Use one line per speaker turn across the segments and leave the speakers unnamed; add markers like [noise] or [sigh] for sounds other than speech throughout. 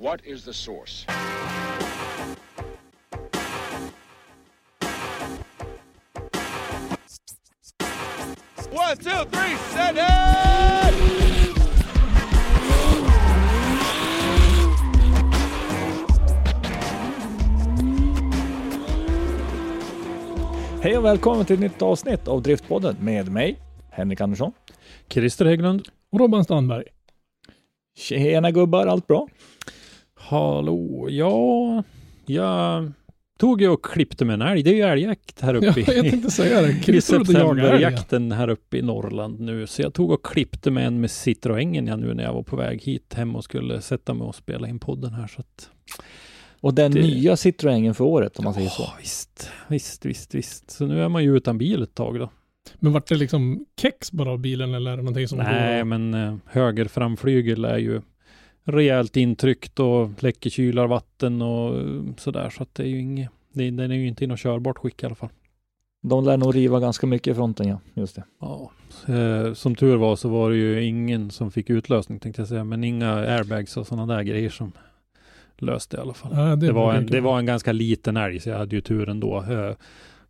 What is the source? One, two, three, set it!
Hej och välkommen till ett nytt avsnitt av Driftpodden med mig, Henrik Andersson.
Christer Hägglund.
Och Robban Strandberg.
Tjena gubbar, allt bra?
Hallå, ja, jag tog ju och klippte med en älg. Det är ju älgjakt här [laughs]
Ja,
uppe
jag
i,
tänkte säga det.
i septemberjakten här uppe i Norrland nu. Så jag tog och klippte med en med Citroengen jag nu när jag var på väg hit hem och skulle sätta mig och spela in podden här. Så att,
Och den
Det-
nya Citroengen för året om man säger så.
Ja, visst, visst, visst, visst. Så nu är man ju utan bil ett tag då.
Men vart det liksom kex bara av bilen eller någonting som
Nej,
går?
men eh, höger framflygel är ju rejält intryckt och läcker kylar vatten och eh, sådär. Så att det är ju inget, det, den är ju inte i något körbart skick i alla fall.
De lär nog riva ganska mycket i fronten ja, just det.
Ja, eh, som tur var så var det ju ingen som fick utlösning tänkte jag säga, men inga airbags och sådana där grejer som löste i alla fall.
Ja,
Det var, en, det var en ganska liten älg, så jag hade ju tur ändå. Eh,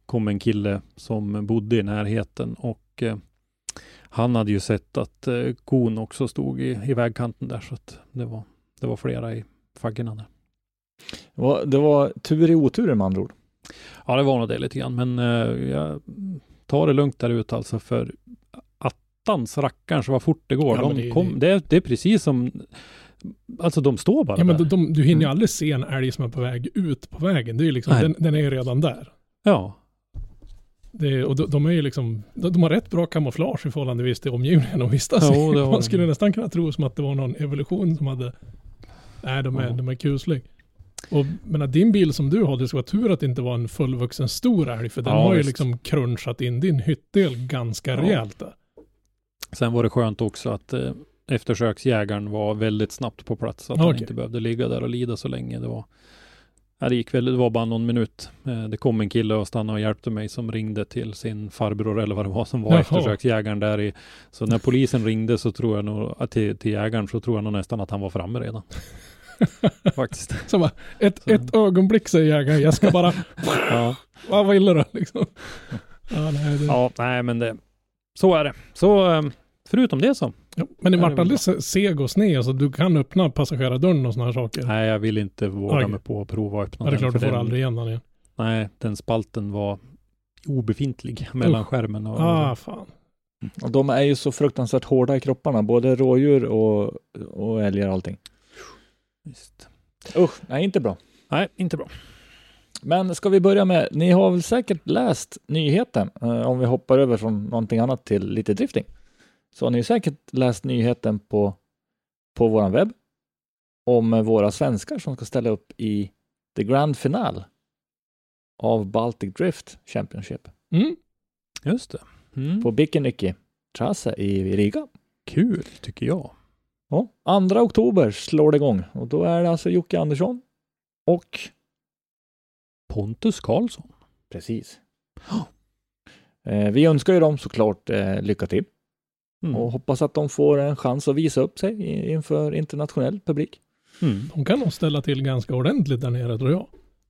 kom en kille som bodde i närheten och eh, han hade ju sett att eh, kon också stod i, i vägkanten där, så att det var, det var flera i faggorna där.
Det var, det var tur i oturen med andra ord.
Ja, det var nog det lite grann, men eh, jag tar det lugnt där ute alltså, för attans rackarns vad fort det går.
Ja,
de
det-
kom, det, det är precis som, alltså de står bara
Ja, men
där.
de, de, du hinner ju
Mm.
aldrig se en älg som är på väg ut på vägen. Det är liksom,
Nej.
den, den är ju redan där.
Ja,
Det och de, de är ju liksom, de, de har rätt bra kamouflage i förhållande till omgivningen de vistas i. Man skulle nästan kunna tro som att det var någon evolution som hade, nej de är,
Ja.
de är kuslig. Och men att din bil som du har, det ska vara tur att det inte var en fullvuxen stor älg, för den
Ja,
har ju
visst.
liksom crunchat in din hyttdel ganska
Ja.
rejält där.
Sen var det skönt också att eh, eftersöksjägaren var väldigt snabbt på plats. Så att han
Okej.
inte behövde ligga där och lida så länge. Det var, ja, det gick väl, det var bara någon minut. Eh, det kom en kille och stannade och hjälpte mig som ringde till sin farbror eller vad det var som var
Jaha.
eftersöksjägaren där i. Så när polisen ringde så tror jag nog, till, till jägaren så tror jag nog nästan att han var framme redan. [laughs] Faktiskt.
Bara, ett,
Så.
ett ögonblick säger jägaren, jag ska bara, [laughs]
Ja,
vad illa då liksom. Ja, nej, det,
ja nej men det, så är det. Så eh, förutom det så.
Ja, men det
Ja, det
vart
var
aldrig se- seg och sned, så du kan öppna passagerardörren och sådana här saker.
Nej, jag vill inte våga
Okej.
mig på att prova att öppna
Ja, det är
den,
klart du
för
får
den-
aldrig igen den igen.
Nej, den spalten var obefintlig [laughs] mellan skärmen och...
Ah, fan.
Och de är ju så fruktansvärt hårda i kropparna, både rådjur och, och älgar och allting.
Visst.
Usch, nej inte bra.
Nej, inte bra.
Men ska vi börja med, ni har väl säkert läst nyheten, eh, om vi hoppar över från någonting annat till lite drifting. Så har ni säkert läst nyheten på, på våran webb om våra svenskar som ska ställa upp i the grand final av Baltic Drift Championship
Mm.
Just det. Mm.
på Bikinicky Trasse i Riga.
Kul, tycker jag.
Ja, 2 oktober slår det igång och då är det alltså Jocke Andersson och
Pontus Karlsson.
precis. Eh, vi önskar ju dem såklart eh, lycka till
Mm.
och hoppas att de får en chans att visa upp sig inför internationell publik.
Mm.
De kan nog ställa till ganska ordentligt där nere tror jag.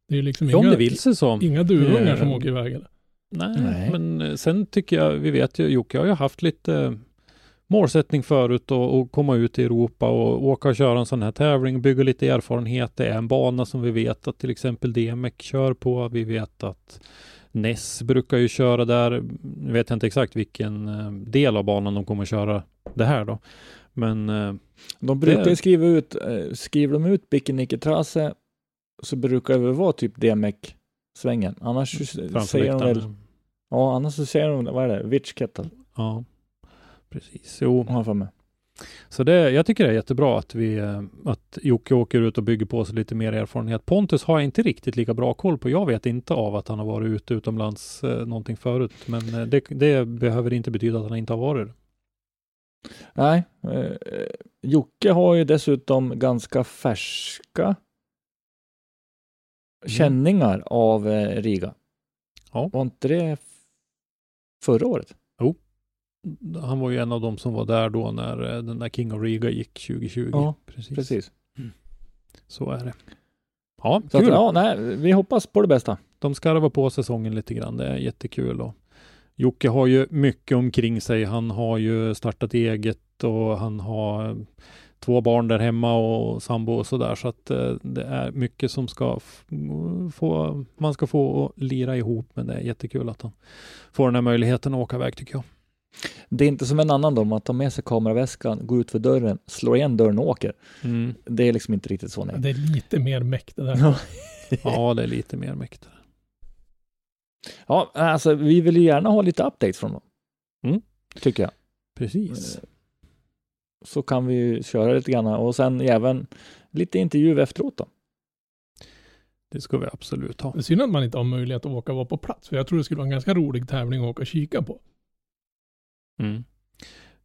Det är ju liksom inga,
det vill sig så.
inga duvungar som
Eh,
åker iväg. eller?
Nej,
Nej.
men eh, sen tycker jag, vi vet ju, Jocke har ju haft lite eh, målsättning förut och, och komma ut i Europa och åka och köra en sån här tävling, bygga lite erfarenhet. Det är en bana som vi vet att till exempel DMEC kör på. Vi vet att Ness brukar ju köra där. Nu vet jag inte exakt vilken eh, del av banan de kommer att köra det här då. Men eh,
De brukar
Det-
ju skriva ut, eh, skriver de ut Bickenicketrasse så brukar det väl vara typ DMEC-svängen. Annars
framför
säger de väl, ja annars så säger de, vad är det, Witchkettle,
Ja, precis. Jo,
har jag för mig.
Så det, jag tycker det är jättebra att, vi, eh, att Jocke åker ut och bygger på sig lite mer erfarenhet. Pontus har jag inte riktigt lika bra koll på. Jag vet inte av att han har varit ute utomlands eh, någonting förut, men eh, det, det behöver inte betyda att han inte har varit det.
Nej, eh, Jocke har ju dessutom ganska färska känningar av eh, Riga.
Ja.
Var inte det förra året?
Han var ju en av dem som var där då när eh, den där King of Riga gick 2020.
Ja,
precis.
Precis.
Så är det. Ja,
Så att,
kul.
ja, nej, vi hoppas på det bästa.
de skarvar på säsongen lite grann. Det är jättekul. Och Jocke har ju mycket omkring sig. Han har ju startat eget och han har två barn där hemma och sambo och sådär. Så att eh, det är mycket som ska få, man ska få att lira ihop. Men det är jättekul att han får den här möjligheten att åka iväg tycker jag.
Det är inte som en annan då, man tar med sig kameraväskan, går ut för dörren, slår igen dörren och åker.
Mm.
Det är liksom inte riktigt så nej.
Det är lite mer mäkt det där.
Ja. [laughs]
Det är lite mer mäktigt.
Ja, alltså vi vill ju gärna ha lite updates från dem.
Mm.
Tycker jag.
Precis.
Så kan vi köra lite grann och sen även lite intervju efteråt då.
Det ska vi absolut ha.
Det är synd att man inte har möjlighet att åka och vara på plats. För jag tror det skulle vara en ganska rolig tävling att åka och kika på.
Mm.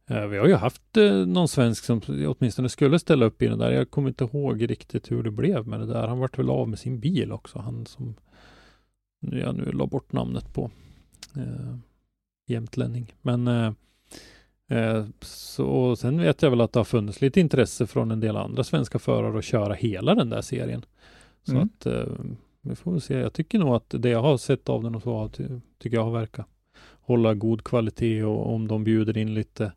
Eh, Vi har ju haft eh, någon svensk som åtminstone skulle ställa upp i den där. Jag kommer inte ihåg riktigt hur det blev med det där. Han vart väl av med sin bil också. Han som nu jag nu la bort namnet på. Eh, jämtlänning. Men eh, eh, så sen vet jag väl att det har funnits lite intresse från en del andra svenska förare att köra hela den där serien. Så
Mm.
att vi får väl se. Jag tycker nog att det jag har sett av den och så ty- tycker jag har verkat hålla god kvalitet och om de bjuder in lite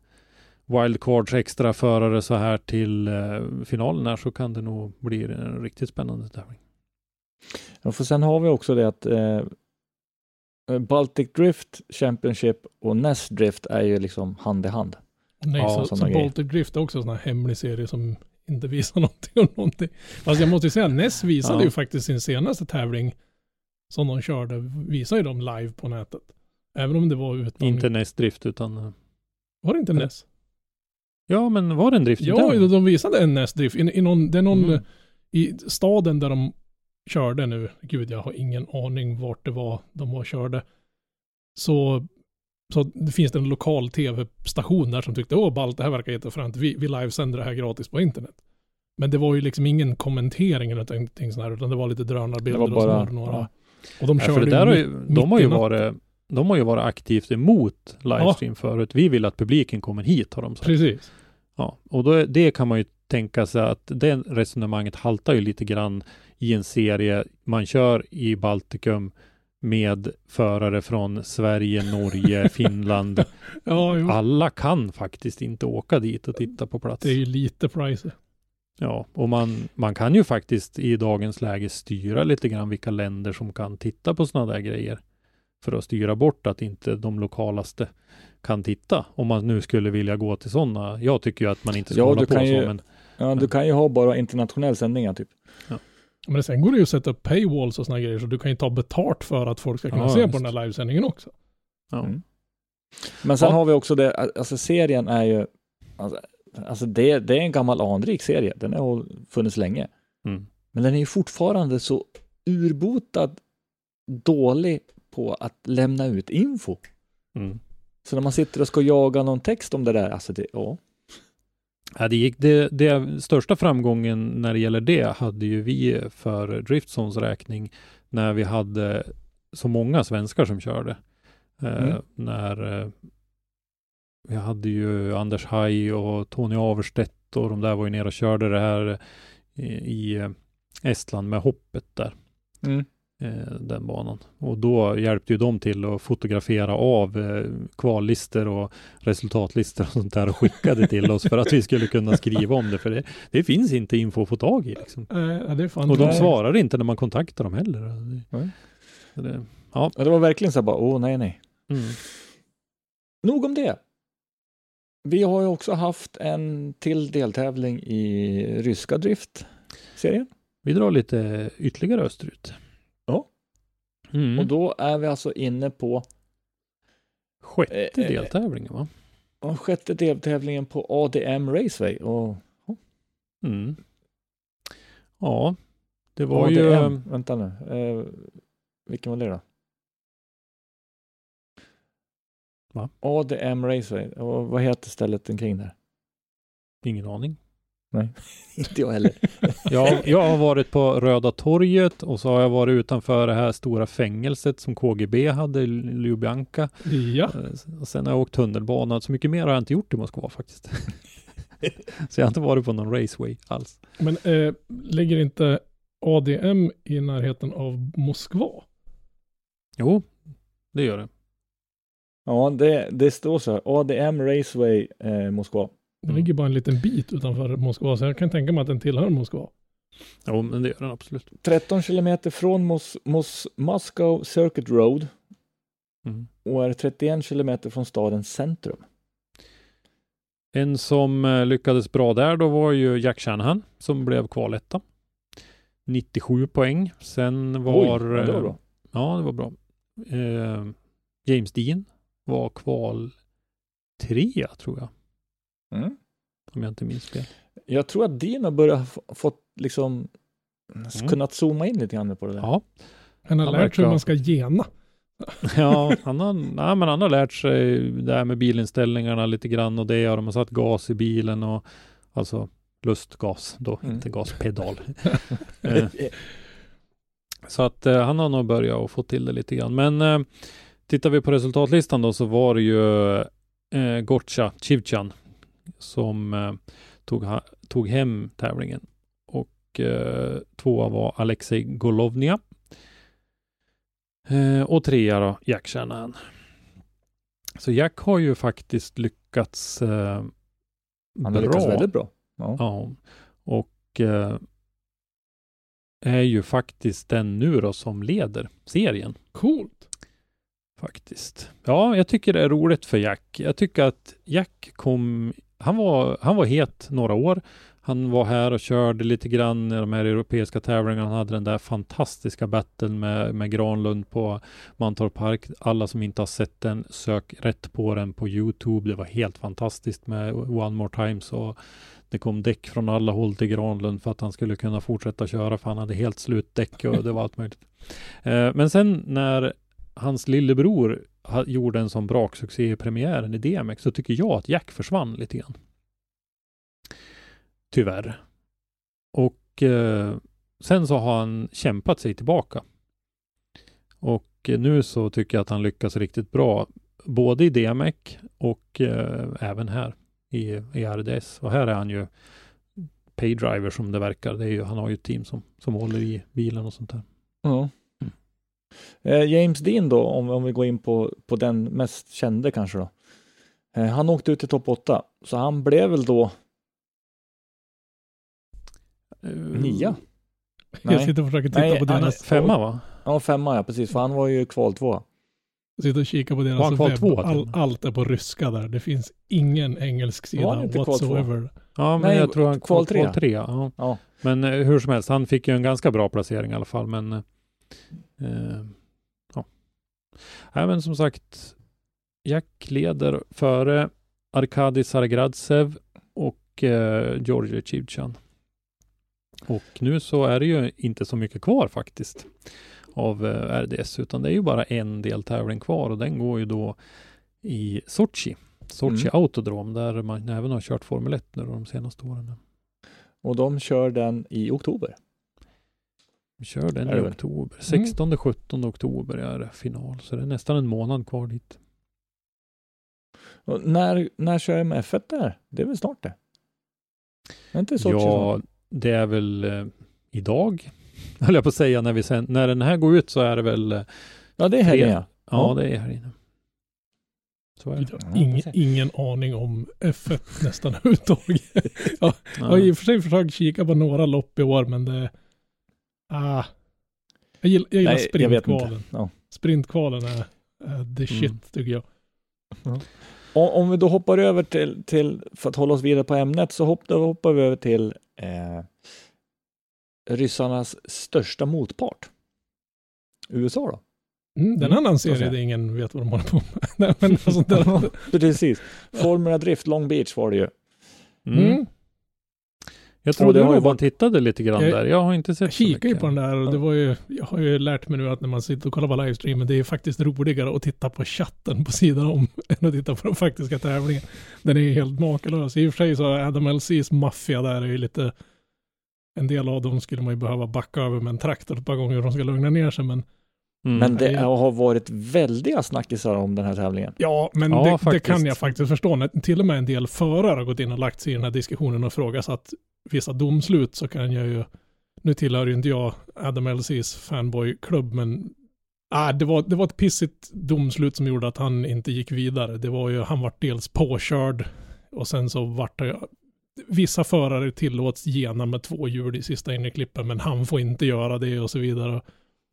wildcards extra förare så här till eh, finalen här så kan det nog bli en riktigt spännande tävling.
Ja, för sen har vi också det att eh, Baltic Drift Championship och Nest Drift är ju liksom hand i hand.
Nej,
Ja,
så, så. Baltic Drift är också en sån här hemlig serie som inte [laughs] visar någonting om någonting. Fast jag måste ju säga, Ness visade
Ja.
ju faktiskt sin senaste tävling som de körde, visade ju de live på nätet. Även om det var utan...
Inte nästdrift utan eh,
Var det inte
Eller-
Ness?
Ja men var det en drift?
Ja,
Där?
de visade en Ness-drift. I, i någon, det är någon,
Mm.
i staden där de körde nu, gud jag har ingen aning vart det var de var körde. Så, så det finns det en lokal tv-station där som tyckte, åh ballt, det här verkar jättefränt, vi, vi livesänder det här gratis på internet. Men det var ju liksom ingen kommentering eller någonting sånt här, utan det var lite drönarbilder
Det var bara-
och så några.
ja.
Och de
Ja,
körde mitt-
ju,
mitt
de har ju varit de har ju varit aktivt emot livestream förut. Vi vill att publiken kommer hit har de sagt.
Precis.
Ja, och då, det kan man ju tänka sig att det resonemanget haltar ju lite grann i en serie man kör i Baltikum med förare från Sverige, Norge, [laughs] Finland.
Ja.
Alla kan faktiskt inte åka dit och titta på plats.
Det är ju lite pricey.
Ja, och man, man kan ju faktiskt i dagens läge styra lite grann vilka länder som kan titta på sådana där grejer. För att styra bort att inte de lokalaste kan titta. Om man nu skulle vilja gå till sådana. Jag tycker ju att man inte ska
Ja,
hålla
du
på
kan
så,
ju-
men
Ja, du kan ju ha bara internationell sändningar typ.
Men sen går det ju att sätta upp paywalls och sådana grejer, så du kan ju ta betalt för att folk ska kunna
Ja,
se
visst.
på den här livesändningen också.
ja.
Mm. Men sen
Ja.
har vi också det, alltså serien är ju, alltså, alltså det, det är en gammal anrik serie, den har funnits länge.
Mm.
Men den är ju fortfarande så urbotad dålig på att lämna ut info.
Mm.
Så när man sitter och ska jaga någon text om det där, alltså det, ja.
Ja, det, gick, det, det största framgången när det gäller det hade ju vi för Driftzones räkning när vi hade så många svenskar som körde. Eh,
Mm.
När eh, vi hade ju Anders Haj och Tony Averstedt och de där var ju nere och körde det här i, i eh, Estland med hoppet där.
Mm.
Eh, den banan. Och då hjälpte ju de till att fotografera av eh, kvallistor och resultatlistor och sånt där och skickade till oss för att vi skulle kunna skriva om det. För det, det finns inte info att få tag i. Liksom.
Ja, det är fan
Och de svarar inte när man kontaktar dem heller. Det,
Nej.
så det, Ja.
Och det var verkligen så här bara, åh nej nej.
Mm.
Nog om det. Vi har ju också haft en till deltävling i ryska drift-serien.
Vi drar lite ytterligare österut. Mm.
Och då är vi alltså inne på
Sjätte
eh, eh,
deltävlingen va?
ja, sjätte deltävlingen på ADM Raceway. Och
Mm. Ja, det var
ADM,
ju...
vänta nu, eh, vilken var det då?
Va?
ADM Raceway, och vad heter stället omkring där?
Ingen aning. [laughs]
Inte jag heller. [laughs]
Jag, jag har varit på Röda torget och så har jag varit utanför det här stora fängelset som KGB hade i Ljubljanka.
Ja,
Eh, Och sen har jag åkt tunnelbana. Så mycket mer har jag inte gjort i Moskva faktiskt. [laughs] så jag har inte varit på någon raceway alls.
men eh, ligger inte ADM i närheten av Moskva?
Jo, det gör det.
Ja, det, det står så här, ADM Raceway eh, Moskva.
Det
Mm.
ligger bara en liten bit utanför Moskva, så jag kan tänka mig att den tillhör Moskva.
Jo, men det gör den absolut.
13 kilometer från Mos, Mos, Moscow Circuit Road
Mm.
och är 31 kilometer från stadens centrum.
En som eh, lyckades bra där då var ju Jack Shanahan som blev kvaletta. 97 poäng. Sen var...
Oj, ja, det var
eh,
bra.
Ja, det var bra. Eh, James Dean var kval trea tror jag,
Mm.
om jag inte minns fel.
Jag tror att Dino börjar få, fått liksom
Mm.
kunnat zooma in lite grann på det där.
Ja,
Han har
Han
lärt sig hur
ha-
man ska gena. [laughs]
ja han, har, nej, men han har lärt sig det här med bilinställningarna lite grann och det och de har satt gas i bilen och alltså lustgas då,
Mm.
inte gaspedal. [laughs] Eh, Så att eh, han har nog börjat att få till det lite grann. Men eh, tittar vi på resultatlistan då så var det ju eh, Gotcha Chivchan som eh, tog, ha, tog hem tävlingen. Och eh, tvåa var Alexej Golovnia. Eh, och trea då Jack Shanahan. Så Jack har ju faktiskt lyckats eh,
Han har lyckats väldigt bra. Ja.
Ja, och eh, är ju faktiskt den nu då som leder serien
Coolt.
faktiskt. Ja, jag tycker det är roligt för Jack. Jag tycker att Jack kom, han var, han var het några år. Han var här och körde lite grann i de här europeiska tävlingarna. Han hade den där fantastiska battlen med, med Granlund på Mantorp Park. Alla som inte har sett den, sök rätt på den på Youtube. Det var helt fantastiskt med One More Time. Så det kom däck från alla håll till Granlund för att han skulle kunna fortsätta köra för han hade helt slut däck och det var allt möjligt. Eh, men sen när hans lillebror gjorde en sån braksuccé i premiären i DMX så tycker jag att Jack försvann lite grann. Tyvärr. Och eh, sen så har han kämpat sig tillbaka. Och eh, nu så tycker jag att han lyckas riktigt bra. Både i DMX och eh, även här i, i RDS. Och här är han ju paydriver som det verkar. Det är ju, han har ju ett team som, som håller i bilen och sånt där.
Ja. Eh, James Dean då, om, om vi går in på, på den mest kände kanske då. Eh, han åkte ut i topp 8, så han blev väl då
Eh,
nia?
Jag
Nej.
sitter och försöker titta
Nej,
på deras...
Femma va?
Ja, femma ja, precis, för han var ju kval tvåa.
Sitter och kikar på deras webb.
två
All, allt är på ryska där. Det finns ingen engelsk sida
inte kval två?
whatsoever.
Ja, men
Nej,
jag tror han
kval
kval
trea.
Ja.
Ja.
Men hur som helst, han fick ju en ganska bra placering i alla fall. Men eh, ja. Nej, men som sagt, Jack leder före Arkadi Saragradsev och eh, Georgi Chivchan. Och nu så är det ju inte så mycket kvar faktiskt av eh, RDS, utan det är ju bara en deltävling kvar och den går ju då i Sochi. Sochi
Mm.
Autodrom där man även har kört Formel 1 nu de senaste åren.
Och de kör den i oktober.
Vi kör den i oktober. 16-17 oktober är final, så det är nästan en månad kvar dit.
Och när, när kör de F1 där? Det är väl snart det? Är inte
ja, det är väl eh, idag, [laughs] höll jag på att säga, när, vi sen, när den här går ut så är det väl, eh,
Ja, det är helgen ja.
ja,
Ja.
det är här inne. Så är det.
Jag
Ja,
har ing,
precis.
ingen aning om F1 [laughs] nästan överhuvudtaget. [laughs] Jag
Ja.
har i och för sig försökt kika på några lopp i år, men det... Ah. Jag gillar, jag gillar
Nej, jag
sprintkvalen.
Ja.
Sprintkvalen är, är the shit
Mm.
tycker jag.
Om, om vi då hoppar över till, till, för att hålla oss vidare på ämnet, så hopp, då hoppar vi över till eh, ryssarnas största motpart. USA då?
Mm, den
Mm,
annan
så att
serie där ingen vet vad de håller på med. [laughs] Nej, men alltså, där, [laughs]
Precis. Formula Drift Long Beach var det ju.
Mm. Jag trodde
det ju
man
varit-
tittade lite grann
Jag-
där. Jag har inte sett
Jag
så
kikar ju
mycket.
på den där och det var ju, jag har ju lärt mig nu att när man sitter och kollar på livestreamen, det är faktiskt roligare att titta på chatten på sidan om [laughs] än att titta på den faktiska tävlingen. Den är ju helt makalös. I och för sig så Adam LCs maffia där är ju lite, en del av dem skulle man ju behöva backa över med en traktor ett par gånger om de ska lugna ner sig, men
Mm.
Men det har varit väldiga snackisar om den här tävlingen.
Ja, men
Ja,
det, det kan jag faktiskt förstå. När till och med en del förare har gått in och lagt sig i den här diskussionen och frågasatt vissa domslut så kan jag ju, nu tillhör ju inte jag Adam LCs fanboyklubb, men ah, det, var, det var ett pissigt domslut som gjorde att han inte gick vidare. Det var ju, han vart dels påkörd och sen så vart det, vissa förare tillåts gena med två hjul i sista innerklippen, men han får inte göra det och så vidare.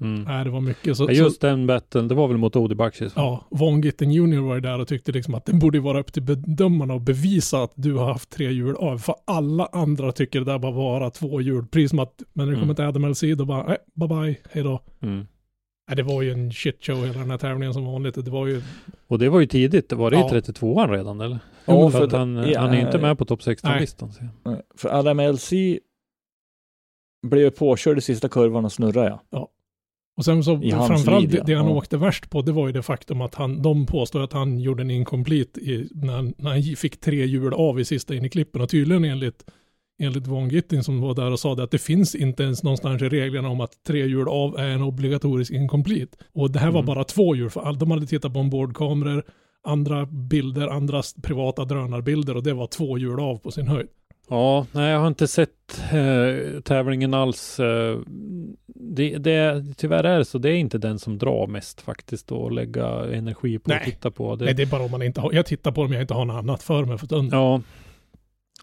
Mm.
Nej, det var mycket. Så,
Ja, Just den betten, det var väl mot Odi Bakshis?
Ja, Von Gittin Jr var ju där och tyckte liksom att det borde vara upp till bedömarna att bevisa att du har haft tre hjul av. För alla andra tycker det där bara vara två hjul. Precis som att, men när det
Mm.
kommer till Adam LC då bara, nej, bye bye, hej då.
Mm.
Nej, det var ju en shit show hela den här tävlingen som vanligt. Det var ju,
Och det var ju tidigt. Var det
Ja.
i 32an redan eller?
Ja,
för
för
han,
ja,
han är inte
eh,
med på topp 16-listan. ser jag.
För Adam LC blev påkörd i sista kurvan och snurrade ja.
Och sen så framförallt det, det han
Ja.
åkte värst på, det var ju det faktum att han, de påstår att han gjorde en incomplete i, när, han- när han fick tre hjul av i sista in i klippen. Och tydligen enligt enligt Von Gittin som var där och sa det att det finns inte ens någonstans i reglerna om att tre hjul av är en obligatorisk incomplete. Och det här var
Mm.
bara två hjul för all, de hade tittat på ombordkameror, andra bilder, andra privata drönarbilder och det var två hjul av på sin höjd.
Ja, nej jag har inte sett eh, tävlingen alls. Eh, det, det, tyvärr är det så. Det är inte den som drar mest faktiskt att lägga energi på
Nej.
att titta på. Det,
Nej, det är bara om man inte har, jag tittar på dem jag inte har något annat för mig för stunden.
Ja,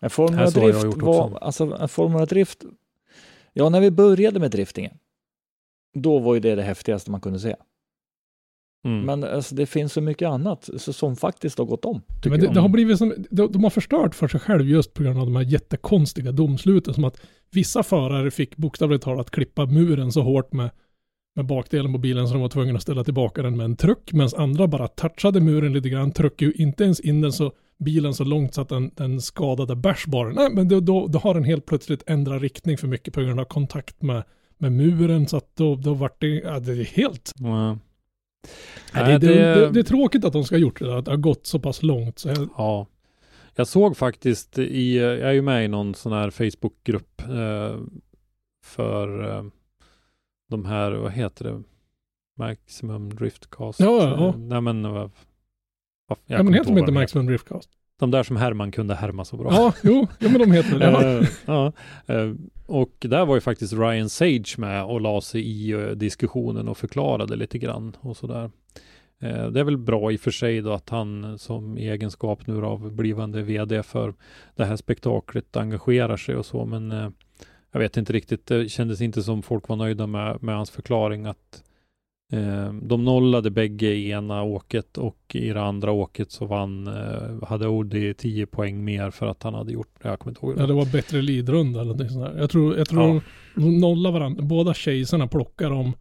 En Formula Drift var, alltså Formula Drift, ja när vi började med driftingen, då var ju det det häftigaste man kunde se.
Mm.
Men alltså, det finns så mycket annat så, som faktiskt har gått om.
Men det, det har blivit som, de, har förstört för sig själv just på grund av de här jättekonstiga domsluten. Som att vissa förare fick bokstavligt talat klippa muren så hårt med, med bakdelen på bilen så de var tvungna att ställa tillbaka den med en truck. Medan andra bara touchade muren lite grann, tryckte ju inte ens in den så bilen så långt så att den, den skadade bärsbaren. Nej, men då, då, då har den helt plötsligt ändrat riktning för mycket på grund av kontakt med, med muren. Så att då, då vart det, ja, det är helt
ja.
Nej, det, det,
det-
är tråkigt att de ska ha gjort det att det har gått så pass långt. Så jag,
Ja. Jag såg faktiskt i, jag är ju med i någon sån här Facebookgrupp eh, för eh, de här, vad heter det, Maximum Driftcast.
Ja, ja, ja.
Eh, nej men, vad- jag
ja, men heter de inte Maximum Driftcast?
De där som Herman kunde härma så bra.
Ja, jo, ja, men de heter [laughs] det. Ja.
Ja, eh, och där var ju faktiskt Ryan Sage med och la sig i eh, diskussionen och förklarade lite grann och sådär. Eh, det är väl bra i och för sig då att han som i egenskap nu av blivande vd för det här spektaklet engagerar sig och så, men eh, jag vet inte riktigt. Det kändes inte som folk var nöjda med, med hans förklaring att eh, de nollade bägge i ena åket och i det andra åket så vann, eh, hade Odi 10 poäng mer för att han hade gjort, jag kommer inte ihåg.
Ja, det var bättre leadrunda eller någonting sånt där. Jag tror, jag tror
Ja.
de nollade varandra. Båda tjejserna plockar dem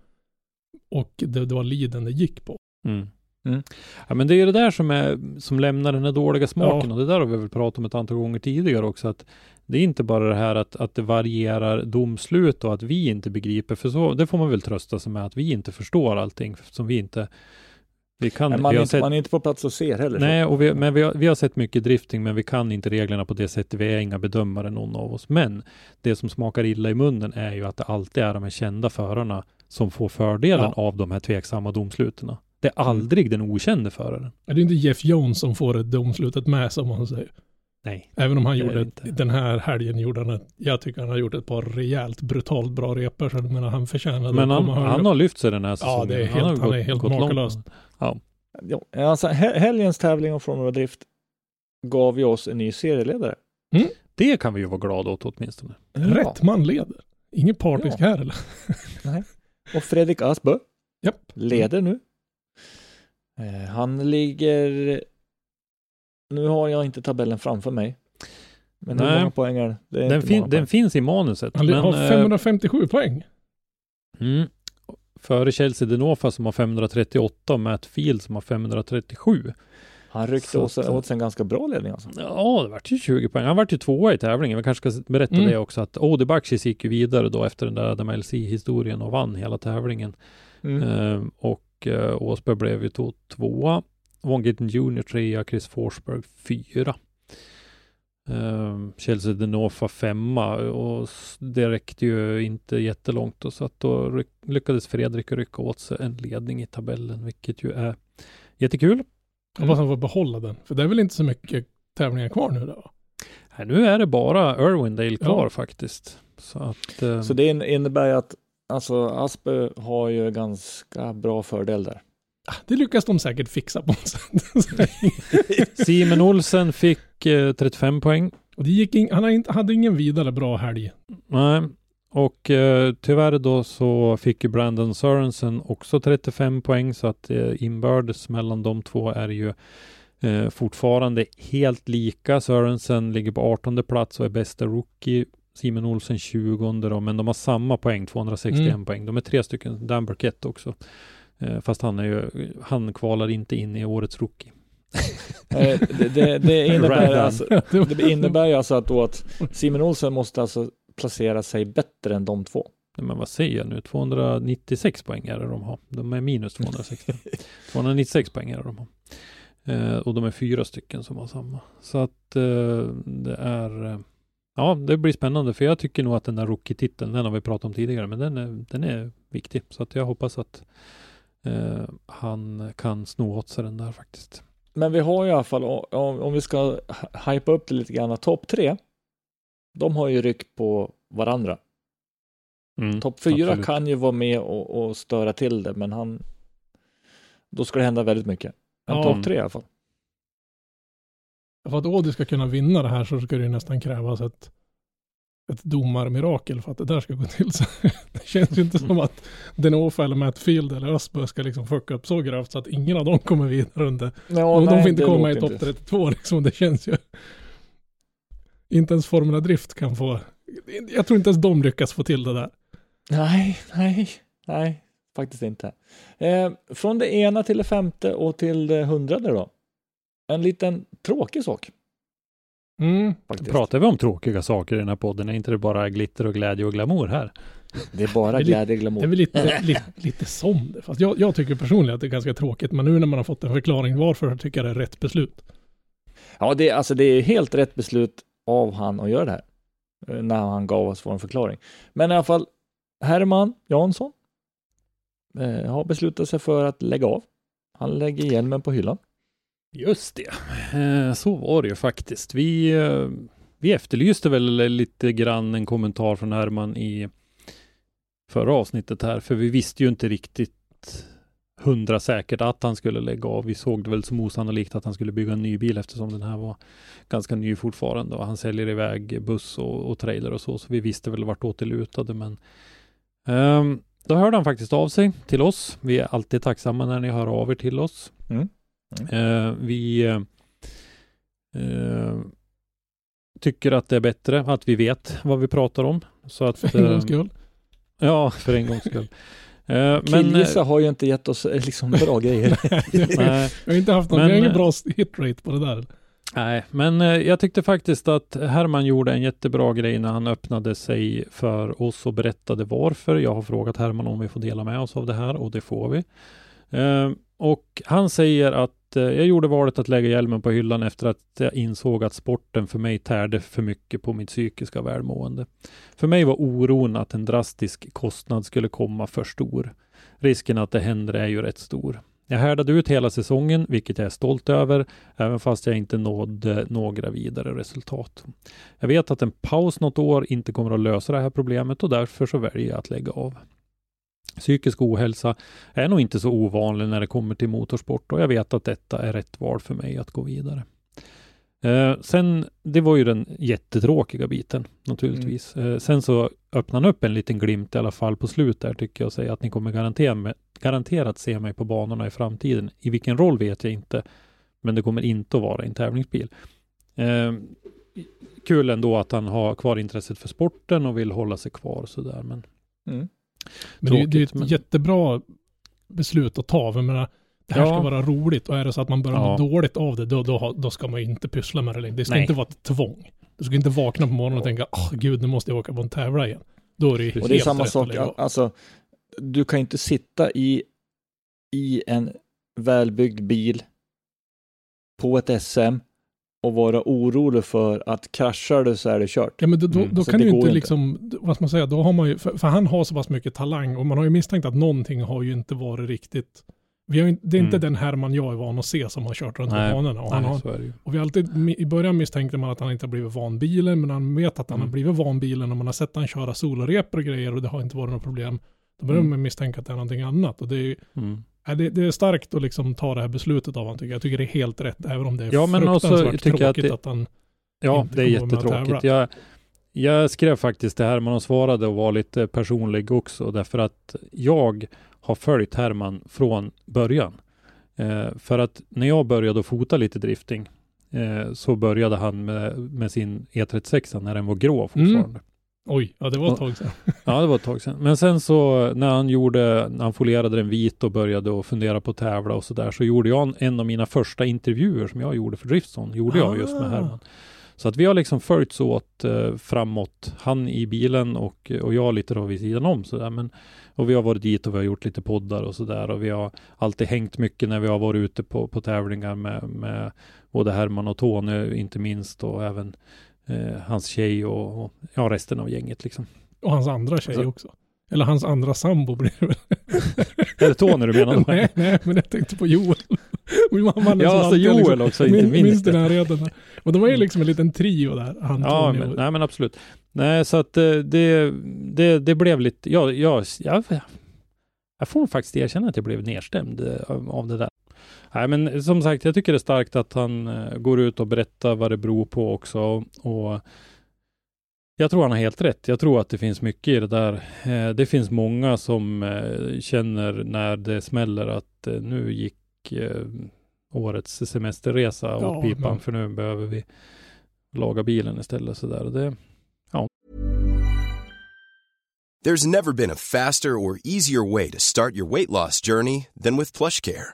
och det, det var leaden det gick på.
Mm.
Mm.
Ja, men det är det där som, är, som lämnar den här dåliga smaken
Ja.
och det där har vi väl pratat om ett antal gånger tidigare också att det är inte bara det här att, att det varierar domslut och att vi inte begriper, för så, det får man väl trösta sig med att vi inte förstår allting som vi inte vi kan,
Men man,
vi
inte,
sett,
man är inte på plats och ser heller.
Nej, och vi, men vi har, vi har sett mycket drifting, men vi kan inte reglerna på det sättet. Vi är inga bedömare någon av oss. Men det som smakar illa i munnen är ju att det alltid är de här kända förarna som får fördelen
Ja.
av de här tveksamma domsluten. Det är aldrig den okände föraren.
Det är inte Jeff Jones som får ett domslutet med sig om man säger.
Nej.
Även om han
Det
gjorde,
det
ett,
inte.
den här helgen gjorde han ett, jag tycker han har gjort ett par rejält brutalt bra repor så jag menar han förtjänade
Men han, han har lyft sig den här
Ja,
säsongen.
det är
har
helt- han är helt
långt.
makalös.
Ja, alltså, he- helgens tävling om Formula Drift gav ju oss en ny serieledare.
Det kan vi ju vara glada åt åtminstone.
Rätt man leder. Ingen partisk
Ja.
här eller?
Och Fredrik Asbö
Japp.
leder nu han ligger... Nu har jag inte tabellen framför mig. Men hur
Nej.
många poäng är det?
Den, fin, den finns i manuset.
Han
men,
har
eh,
557 poäng.
Mm. Före Chelsea Denofa som har 538 och Matt Field som har 537.
Han ryckte
Så
åt, åt sig en ganska bra ledning alltså.
Ja, det vart ju 20 poäng. Han vart ju tvåa i tävlingen. Vi kanske ska berätta
Mm.
det också att Odi Bakshis gick ju vidare då efter den där Adam LC-historien och vann hela tävlingen.
Mm.
Eh, och eh, Åsberg blev ju då tvåa. Von Gitten Jr trea, Chris Forsberg fyra. Eh, Chelsea Denofa femma och det räckte ju inte jättelångt då, så att då lyckades Fredrik rycka åt sig en ledning i tabellen, vilket ju är jättekul.
Hoppas han får behålla den. För det är väl inte så mycket tävlingar kvar nu då?
Här, nu är det bara Irwindale kvar
Ja.
faktiskt. Så att eh,
Så det in- innebär ju att alltså Aspe har ju ganska bra fördel där.
Ah, Det lyckas de säkert fixa på något sätt. [laughs]
Simon Olsen fick eh, 35 poäng.
Och det gick in, han hade ingen vidare bra helg.
Nej, och eh, tyvärr då så fick ju Brandon Sörensen också 35 poäng så att eh, inbördes mellan de två är ju eh, fortfarande helt lika. Sörensen ligger på 18 plats och är bästa rookie. Simon Olsen 20 då, men de har samma poäng, 261
Mm.
poäng. De är tre stycken, Dan Burkett också. Eh, fast han är ju, han kvalar inte in i årets rookie. [laughs]
Det, det, det, [laughs] innebär alltså, [laughs] det innebär ju alltså att, då att Simon Olsen måste alltså placera sig bättre än de två.
Nej, Men vad säger jag nu? 296 poäng är det de har. De är minus 260. 296 poäng är det de har. Eh, och de är fyra stycken som har samma. Så att eh, det är eh, Ja, det blir spännande för jag tycker nog att den där rookie-titeln, den har vi pratat om tidigare, men den är, den är viktig. Så att jag hoppas att eh, han kan sno åt sig den där faktiskt.
Men vi har i alla fall, om, om vi ska hy- hypa upp det lite grann, topp tre, de har ju ryck på varandra.
Mm,
Topp fyra
absolut.
kan ju vara med och, och störa till det, men han, då ska det hända väldigt mycket. Men
Ja.
topp tre i alla fall.
För att Ådy ska kunna vinna det här så ska det ju nästan krävas ett, ett domarmirakel för att det där ska gå till. [laughs] Så det känns ju inte som att Denofa eller Matt Field eller Östberg ska liksom fucka upp så gravt så att ingen av dem kommer vidare under.
Ja,
de, de
nej,
får inte komma i topp
inte.
32 liksom. Det känns ju. Inte ens Formula Drift kan få. Jag tror inte ens de lyckas få till det där.
Nej, nej, nej, faktiskt inte. Eh, från det ena till det femte och till det hundrade då. En liten tråkig sak
Mm.
faktiskt.
Pratar vi om tråkiga saker i den här podden? Är inte det bara glitter och glädje och glamour här?
Det är bara glädje och
Det är
glamour.
väl lite, lite, lite som det. Fast jag, jag tycker personligen att det är ganska tråkigt. Men nu när man har fått en förklaring varför tycker jag det är rätt beslut.
Ja, det, är- alltså, det är helt rätt beslut av han att göra det här. eh, När han gav oss vår förklaring. Men i alla fall, Herman Jansson eh, har beslutat sig för att lägga av. Han lägger hjälmen på hyllan.
Just det, eh, så var det ju faktiskt. Vi, eh, vi efterlyste väl lite grann en kommentar från Herman i förra avsnittet här, för vi visste ju inte riktigt hundra säkert att han skulle lägga av. Vi såg det väl som osannolikt att han skulle bygga en ny bil eftersom den här var ganska ny fortfarande och han säljer iväg buss och, och trailer och så, så vi visste väl vart det lutade, men um, då hörde han faktiskt av sig till oss. Vi är alltid tacksamma när ni hör av er till oss.
Mm.
Eh, vi eh, eh, tycker att det är bättre att vi vet vad vi pratar om. Så att, [laughs]
För en
eh,
gångs skull.
Ja, för en gångs skull. Eh, men, eh,
Killgissa har ju inte gett oss eh, liksom bra [laughs] grejer.
nej, [laughs]
Vi har inte haft någon,
Men,
ingen
eh,
bra hitrate på det där.
nej, men eh, jag tyckte faktiskt att Herman gjorde en jättebra grej när han öppnade sig för oss och berättade varför. Jag har frågat Herman om vi får dela med oss av det här och det får vi. Eh, och han säger att Eh, jag gjorde valet att lägga hjälmen på hyllan efter att jag insåg att sporten för mig tärde för mycket på mitt psykiska välmående. För mig var oron att en drastisk kostnad skulle komma för stor. Risken att det händer är ju rätt stor. Jag härdade ut hela säsongen, vilket jag är stolt över, även fast jag inte nådde några vidare resultat. Jag vet att en paus något år inte kommer att lösa det här problemet och därför så väljer jag att lägga av. Psykisk ohälsa är nog inte så ovanlig när det kommer till motorsport och jag vet att detta är rätt val för mig att gå vidare. Eh, sen, det var ju den jättetråkiga biten naturligtvis. Eh, sen så öppnar han upp en liten glimt i alla fall på slutet där tycker jag och säger att ni kommer garantera, garanterat se mig på banorna i framtiden. I vilken roll vet jag inte, men det kommer inte att vara en tävlingsbil. Eh, kul ändå att han har kvar intresset för sporten och vill hålla sig kvar sådär. Men,
Mm.
Men det, är- det är ett
Tråkigt, men-
jättebra beslut att ta. Jag menar, det här
Ja.
ska vara roligt och är det så att man börjar
Ja.
må dåligt av det, då, då, då ska man ju inte pyssla med det längre. Det ska
Nej.
inte vara ett tvång. Du ska inte vakna på morgonen och tänka, åh gud, nu måste jag åka på en tävla igen. Då är det ju
Och
helt
det är samma
rätt
sak, alltså du kan inte sitta i, i en välbyggd bil på ett SM och vara orolig för att kraschar du så är det kört.
Ja men då, då,
Mm,
då kan
det
du inte
inte.
liksom, vad ska man säga, då har man ju, för, för han har så pass mycket talang och man har ju misstänkt att någonting har ju inte varit riktigt, vi har inte- det är inte
Mm.
den Herman jag är van att se som har kört runt
Nej,
på banorna. Och, han
nej,
har, och vi har alltid, i början misstänkte man att han inte har blivit van bilen, men han vet att han
Mm.
har blivit van bilen och man har sett han köra solorepor och grejer och det har inte varit något problem. Då börjar
Mm.
man misstänka att det är någonting annat och det är ju,
Mm.
Det, det är starkt att liksom ta det här beslutet av han tycker jag. Jag tycker det är helt rätt, även om det är
Ja, men också
fruktansvärt
tycker jag att
tråkigt
det-
att han
Ja, det är
att
jättetråkigt. Jag, jag skrev faktiskt det Herman och svarade och var lite personlig också därför att jag har följt Herman från början. Eh, för att när jag började fota lite drifting eh, så började han med, med sin E36 när den var grå fortfarande.
Oj, ja det var ett tag sedan. [laughs]
Ja, det var ett tag sedan. Men sen så när han gjorde, när han folierade den vit och började att fundera på att tävla och så där, så gjorde jag en, en av mina första intervjuer som jag gjorde för Driftson, gjorde jag just med
Ah.
Herman. Så att vi har liksom följts åt eh, framåt, han i bilen och, och jag lite då vid sidan om sådär. Men, och vi har varit dit och vi har gjort lite poddar och sådär och vi har alltid hängt mycket när vi har varit ute på, på tävlingar med, med både Herman och Tony inte minst och även eh, hans tjej och, och ja, resten av gänget liksom.
Och hans andra tjej
Alltså-
också. Eller hans andra sambo blir det väl.
Är det Tony du menar? [laughs]
nej, nej, men jag tänkte på Joel. Min mamma
Ja, alltså Joel
liksom,
också, inte
min, minns
minst.
den här redan. Och de var ju liksom en liten trio där. Han,
Ja,
Tony
men,
och-
nej men absolut. Nej, så att eh, det, det, det blev lite, ja, ja, jag, jag får faktiskt erkänna att jag blev nedstämd eh, av det där. Nej, men som sagt, jag tycker det är starkt att han eh, går ut och berättar vad det beror på också. Och jag tror han har helt rätt. Jag tror att det finns mycket i det där. Eh, det finns många som eh, känner när det smäller att nu gick årets semesterresa
Ja,
åt pipan,
men-
för nu behöver vi laga bilen istället. Så där. Det,
There's never been a faster or easier way to start your weight loss journey than with PlushCare.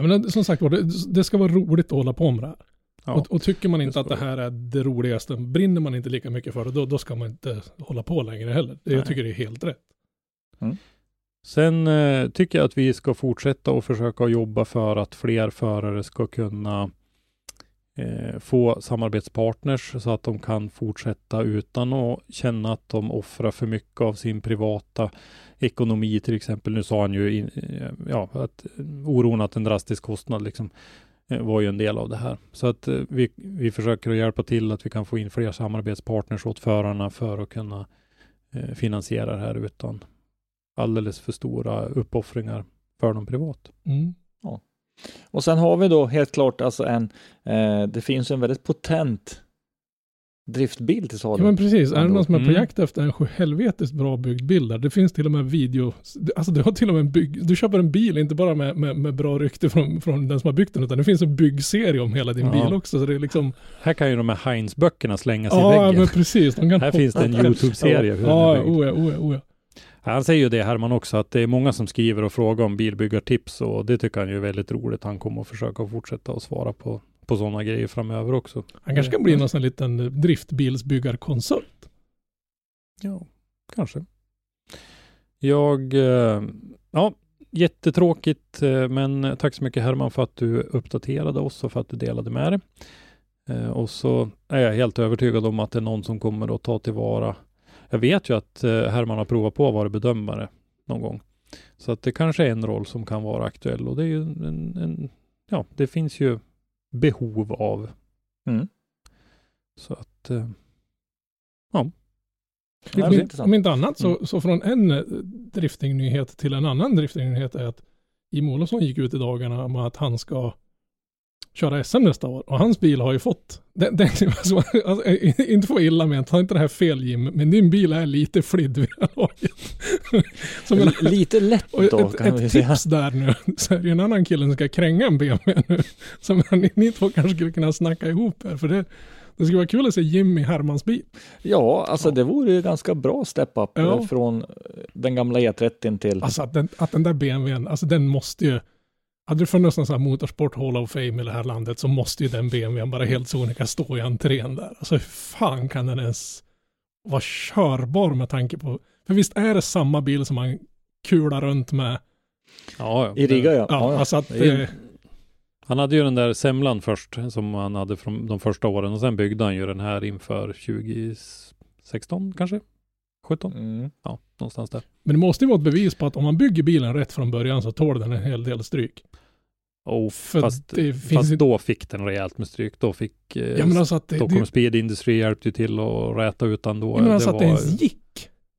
Jag menar, som sagt var, det, det ska vara roligt att hålla på med det här.
ja.
Och, och tycker man inte
det
att det här är det roligaste, brinner man inte lika mycket för det, då, då ska man inte hålla på längre heller. Det, jag
Nej.
tycker det är helt rätt.
Sen eh, tycker jag att vi ska fortsätta och försöka jobba för att fler förare ska kunna få samarbetspartners så att de kan fortsätta utan att känna att de offrar för mycket av sin privata ekonomi till exempel. Nu sa han ju in, eh, ja, att oron att en drastisk kostnad liksom eh, var ju en del av det här. Så att eh, vi, vi försöker att hjälpa till att vi kan få in fler samarbetspartners åt förarna för att kunna eh, finansiera det här utan alldeles för stora uppoffringar för dem privat.
Mm.
Och sen har vi då helt klart alltså en, eh, det finns en väldigt potent driftbil till salu.
Ja men precis, är det någon som är på
Mm.
jakt efter en helvetiskt bra byggd bil där? Det finns till och med video, alltså du har till och med en bygg, du köper en bil inte bara med, med, med bra rykte från, från den som har byggt den utan det finns en byggserie om hela din
Ja.
bil också så det är liksom
Här kan ju de här Heinz-böckerna slängas i
Ja
väggen.
men precis, de kan
Här finns det en YouTube-serie. hur
Ja,
är
ja,
byggd.
oh ja, oh ja, oh ja.
Han säger ju det Herman också, att det är många som skriver och frågar om bilbyggartips och det tycker han ju är väldigt roligt. Han kommer att försöka fortsätta att svara på, på sådana grejer framöver också.
Han kanske kan bli någon sån liten eh, driftbilsbyggarkonsult.
Ja, kanske. Jag, eh, ja, jättetråkigt, eh, men tack så mycket Herman för att du uppdaterade oss och för att du delade med dig. Och så är jag helt övertygad om att det är någon som kommer att ta tillvara. Jag vet ju att eh, Herman har provat på att vara bedömare någon gång. Så att det kanske är en roll som kan vara aktuell och det är ju en, en ja, det finns ju behov av.
Mm.
Så att, eh, ja.
Om, om inte annat så,
Mm.
så från en eh, driftingnyhet till en annan driftingnyhet är att Jim Olofsson gick ut i dagarna med att han ska köra SM nästa år. Och hans bil har ju fått, den, den, [laughs] alltså, alltså, inte få illa med, ta inte det här fel Jim, men din bil är lite flidd vid det här laget. [laughs]
Lite lätt då
ett,
kan vi
ett
säga.
tips där nu, så är det en annan kille som ska kränga en BMW nu. [laughs] Som ni, ni två kanske skulle kunna snacka ihop här, för det, det skulle vara kul att se Jim i Hermans bil.
Ja, alltså
Ja.
det vore ju ganska bra step-up
Ja.
eh, från eh, den gamla E30 till...
Alltså att den, att den där BMWn, alltså den måste ju, hade det funnits någon sån här motorsport Hall of Fame i det här landet så måste ju den BMWn bara helt sonika stå i entrén där. Alltså hur fan kan den ens vara körbar med tanke på, för visst är det samma bil som man kular runt med.
Ja, ja.
I Riga ja.
Ja,
ja, ja.
alltså att
är-
det,
Han hade ju den där semlan först som han hade från de första åren och sen byggde han ju den här inför 2016 kanske? 17?
Mm.
Ja, någonstans där.
men det måste ju vara ett bevis på att om man bygger bilen rätt från början så tål den en hel del stryk.
Oh,
För
fast
det finns
fast
inte-
då fick den rejält med stryk. Då fick eh,
Ja men alltså att det,
Stockholm
det,
Speed Industry hjälpte ju till att räta ut den då.
ja, men alltså
det
att det ens gick.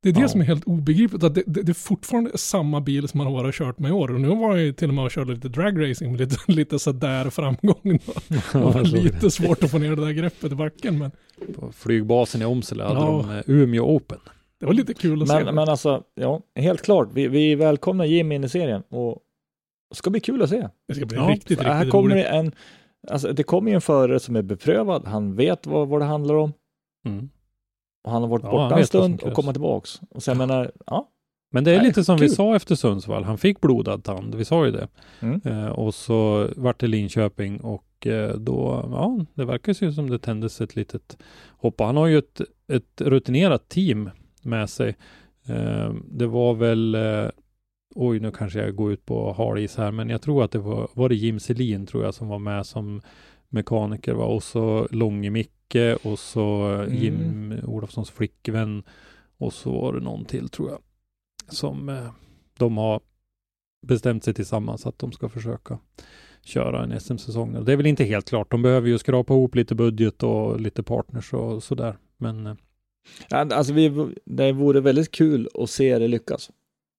Det är det
Ja.
som är helt obegripligt, att det, det, det är fortfarande samma bil som man har varit och kört med i år. Och nu var jag ju till och med och körde lite dragracing med [laughs] lite, lite sådär framgång. Då. [laughs] Det var lite
det.
svårt att få ner det där greppet i backen, men
På flygbasen i Åmsele hade
Ja.
de eh, Umeå Open.
Det var lite kul att se.
Men, men alltså, ja, helt klart. Vi, vi välkomnar Jim in i serien och det ska bli kul att se.
det ska bli
Ja,
riktigt, riktigt
här kommer det
roligt.
en, alltså det kommer ju en förare som är beprövad. Han vet vad, vad det handlar om
Mm.
och han har varit
Ja,
borta en stund och kommer tillbaks. Och sen menar, ja,
Men det är
Nej,
lite som vi
kul.
sa efter Sundsvall. Han fick blodad tand. Vi sa ju det.
Mm.
Eh, och så vart det Linköping och eh, då, ja, det verkar ju som det tändes ett litet hopp. Han har ju ett, ett rutinerat team med sig. Eh, det var väl, eh, oj nu kanske jag går ut på hal is här, men jag tror att det var, var det Jim Selin tror jag som var med som mekaniker va? och så Långe Micke och så
Mm.
Jim Olofssons flickvän och så var det någon till tror jag som eh, de har bestämt sig tillsammans att de ska försöka köra en SM-säsong. Det är väl inte helt klart. De behöver ju skrapa ihop lite budget och lite partners och sådär. Men eh,
Alltså vi, det vore väldigt kul att se det lyckas.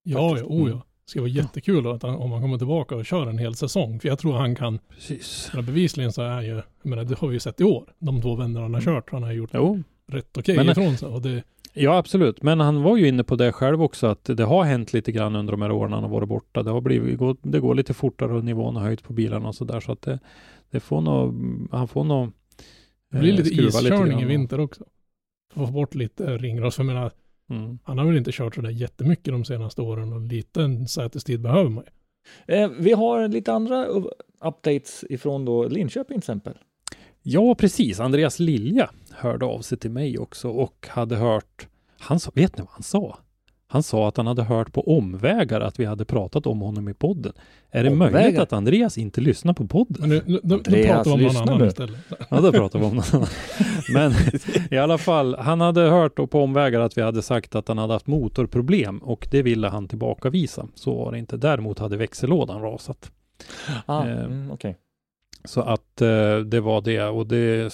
Ja, ja, oh
Mm.
ja. Det ska vara jättekul att han, om han kommer tillbaka och kör en hel säsong. För jag tror han kan,
precis.
bevisligen så är ju, jag menar det har vi ju sett i år. De två vänner han har kört, han har gjort
Jo,
rätt okej
Men-
ifrån sig. Och det,
ja absolut. Men han var ju inne på det själv också att det har hänt lite grann under de här åren han har varit borta. Det har blivit, det går lite fortare och nivån har höjt på bilarna och sådär. Så att det, det får nog, han får nog
det blir
eh,
lite iskörning
grann
i vinter också. Få bort lite ringros. För jag menar,
Mm.
han har väl inte kört sådär jättemycket de senaste åren och lite en sätestid behöver man ju.
Eh, vi har lite andra updates ifrån då Linköping till exempel.
Ja, precis. Andreas Lilja hörde av sig till mig också och hade hört, han sa, vet ni vad han sa? Han sa att han hade hört på omvägar att vi hade pratat om honom i podden. Är det
Omvägar?
möjligt att Andreas inte lyssnar på podden?
Nu, nu, nu, nu
Andreas,
pratar vi om någon annan
nu.
istället.
Ja, då pratar vi om något annat. [laughs] Men i alla fall, han hade hört på omvägar att vi hade sagt att han hade haft motorproblem och det ville han tillbakavisa. Så var det inte. Däremot hade växellådan rasat.
Ah,
Eh,
mm, okej.
Så att eh, det var det och det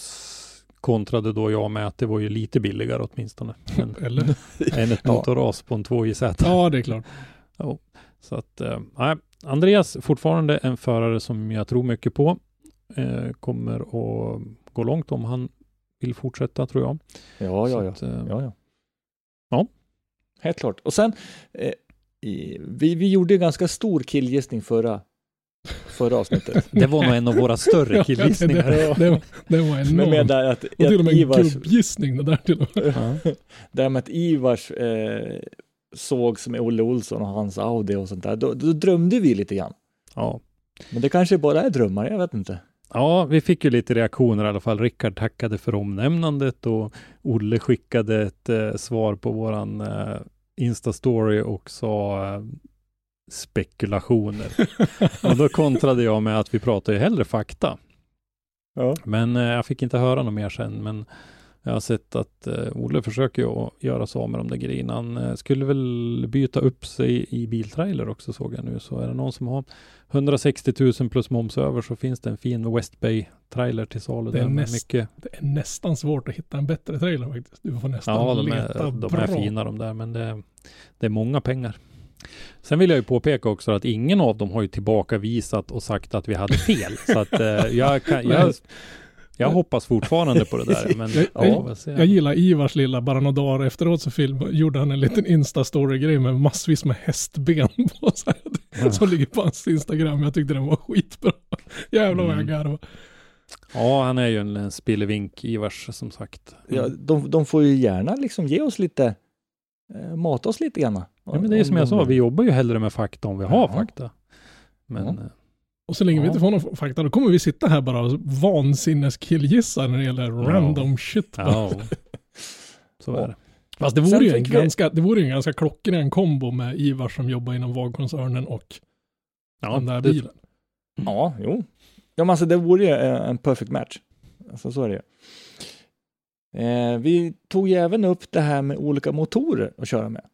kontrade då jag med att det var ju lite billigare åtminstone. Men, [laughs]
Eller?
än ett
Ja.
motorras på en 2JZ.
Ja, det är klart.
Så att, eh, nej, Andreas fortfarande en förare som jag tror mycket på. Eh, kommer att gå långt om han vill fortsätta tror jag.
Ja, ja,
Så
ja.
att, eh,
ja, ja.
Ja.
Helt klart. Och sen, eh, i, vi, vi gjorde en ganska stor killgissning förra, förra avsnittet. [laughs]
Det var nog en av våra större killgissningar.
det, det, var- det var
Men
enormt.
med där att,
och till och med en
Ivars,
gubbgissning det där till och med.
Ja.
det här med att Ivars eh, sågs med Olle Olsson och hans Audi och sånt där, då, då drömde vi lite grann.
Ja.
Men det kanske bara är drömmar, jag vet inte.
ja, vi fick ju lite reaktioner i alla fall. Rickard tackade för omnämnandet och Olle skickade ett eh, svar på våran eh, Insta-story och sa eh, spekulationer. [laughs] och då kontrade jag med att vi pratar ju hellre fakta.
Ja.
Men eh, jag fick inte höra något mer sen. Men jag har sett att eh, Olle försöker ju göra sig av med de där grejerna. Han eh, skulle väl byta upp sig i biltrailer också såg jag nu. Så är det någon som har 160 000 plus moms över så finns det en fin West Bay trailer till salu.
Det är näst-
mycket.
Det är nästan svårt att hitta en bättre trailer faktiskt. Du får nästan
Ja, de
leta
är, de
bra.
är fina de där, men det, det är många pengar. Sen vill jag ju påpeka också att ingen av dem har ju tillbakavisat och sagt att vi hade fel. Så att eh, jag, kan, jag, jag hoppas fortfarande på det där. Men
Jag-
ja,
jag- Jag gillar Ivars lilla, bara några dagar efteråt så film, gjorde han en liten Insta-story-grej med massvis med hästben [laughs] på så här, som ligger på hans Instagram. Jag tyckte den var skitbra. Jävlar vad jag
Mm.
garvade.
Ja, han är ju en, en spillevink Ivars som sagt.
Ja, de, de får ju gärna liksom ge oss lite, eh, mata oss lite grann.
Ja, men det är som jag sa, vi jobbar ju hellre med fakta om vi har
Ja.
fakta. Men
Ja.
eh,
Och så länge vi inte får någon fakta, då kommer vi sitta här bara och vansinneskillgissa när det gäller random shit. bara.
ja, [laughs] så är det.
Fast det vore ju en
vi-
ganska, det vore ju en ganska klockren kombo med Ivar som jobbar inom VAG-koncernen och
Ja,
den där
det-
bilen.
Ja, jo. Ja, men alltså det vore ju eh, en perfect match. Alltså så är det ju. Eh, vi tog ju även upp det här med olika motorer att köra med.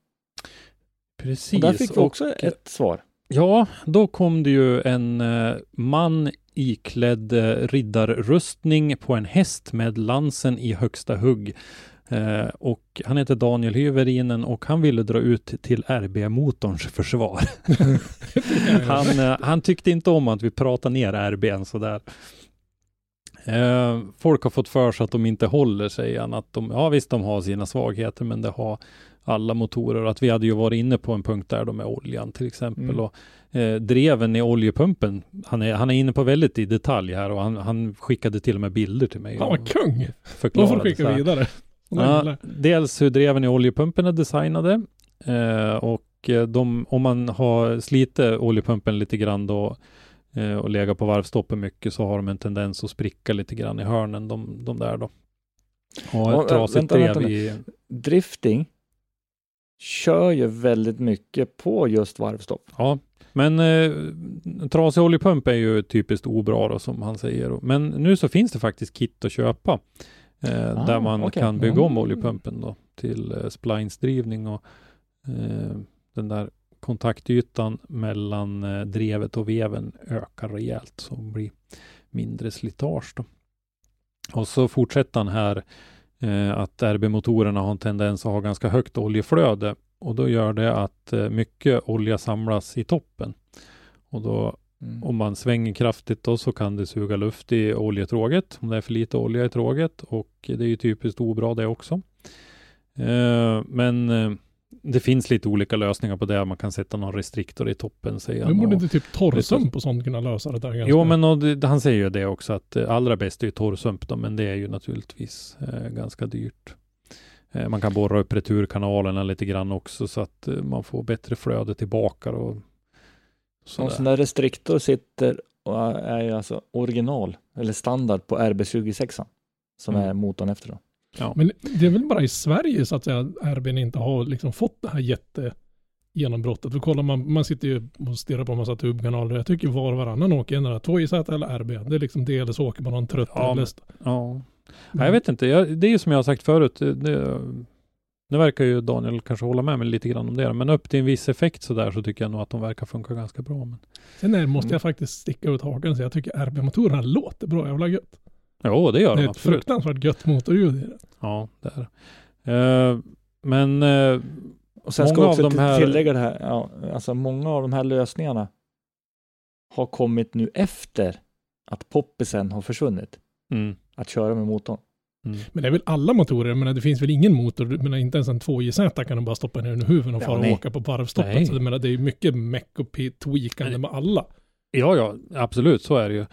Precis.
Och där fick vi
och-
också ett svar.
Ja, då kom det ju en eh, man iklädd eh, riddarrustning på en häst med lansen i högsta hugg. Eh, och han heter Daniel Hyverinen och han ville dra ut till RB-motorns försvar. [laughs] han, eh, han tyckte inte om att vi pratar ner RBn sådär. Eh, folk har fått för sig att de inte håller, säger han. Att de, ja visst, de har sina svagheter, men det har alla motorer. Att vi hade ju varit inne på en punkt där då med oljan till exempel.
Mm.
Och, eh, dreven i oljepumpen, han är, han är inne på väldigt i detalj här och han, han skickade till och med bilder till mig. Och
vad kung! Då får du skicka vidare.
Ja, dels hur dreven i oljepumpen är designade eh, och eh, de, om man har slitit oljepumpen lite grann då eh, och legat på varvstoppen mycket så har de en tendens att spricka lite grann i hörnen, de, de där då. Och
Ja,
ett trasigt
vänta,
drev
vänta
i...
Drifting kör ju väldigt mycket på just varvstopp.
Ja, men eh, trasig oljepump är ju typiskt obra då, som han säger. Men nu så finns det faktiskt kit att köpa eh,
Ah,
där man
okej.
kan bygga om
Mm.
oljepumpen då till eh, splinesdrivning och eh, den där kontaktytan mellan eh, drevet och veven ökar rejält så det blir mindre slitage då. Och så fortsätter han här att RB-motorerna har en tendens att ha ganska högt oljeflöde och då gör det att eh, mycket olja samlas i toppen. Och då
Mm.
om man svänger kraftigt då så kan det suga luft i oljetråget om det är för lite olja i tråget och det är ju typiskt obra det också. Eh, men eh, det finns lite olika lösningar på det. Man kan sätta någon restriktor i toppen säger
Men borde
Och-
inte typ torrsump och sånt kunna lösa det där ganska
Jo, men och det, han säger ju det också att eh, allra bäst är ju torrsump då, men det är ju naturligtvis eh, ganska dyrt. Eh, man kan borra upp returkanalerna lite grann också så att eh, man får bättre flöde tillbaka och
Så en
sådär.
sån där restriktor sitter och är ju alltså original eller standard på RB26 som
Mm.
är motorn efter då.
Men det är väl bara i Sverige så att säga RBn inte har liksom fått det här jätte genombrottet. För kollar man, man sitter ju och stirrar på en massa tubkanaler. Jag tycker var och varannan åker ändå 2JZ eller RB. Det är liksom det eller så åker man någon trött
Ja, men-. Ja. Nej, jag vet inte. Jag, det är ju som jag har sagt förut. Det, det, nu verkar ju Daniel kanske hålla med mig lite grann om det. Men upp till en viss effekt så där så tycker jag nog att de verkar funka ganska bra. Men,
Sen är, måste
Mm.
jag faktiskt sticka ut hakan och säga jag tycker RB-motorerna låter bra jävla gött.
Jo, det gör
Det
de
är ett
absolut.
fruktansvärt gött motorljud i det.
Ja, det är det. eh, Men eh,
Och sen
Många
ska
av
också
de här-
tillägga det här, ja, alltså många av de här lösningarna har kommit nu efter att poppisen har försvunnit
mm,
att köra med motorn.
Mm.
Men det är väl alla motorer, menar, det finns väl ingen motor, men inte ens en 2JZ kan du bara stoppa ner under huven och
Ja,
fara och åka på varvstoppet. Så jag menar, det är mycket meck och tweakande
Nej.
med alla.
Ja, ja, absolut, så är det ju.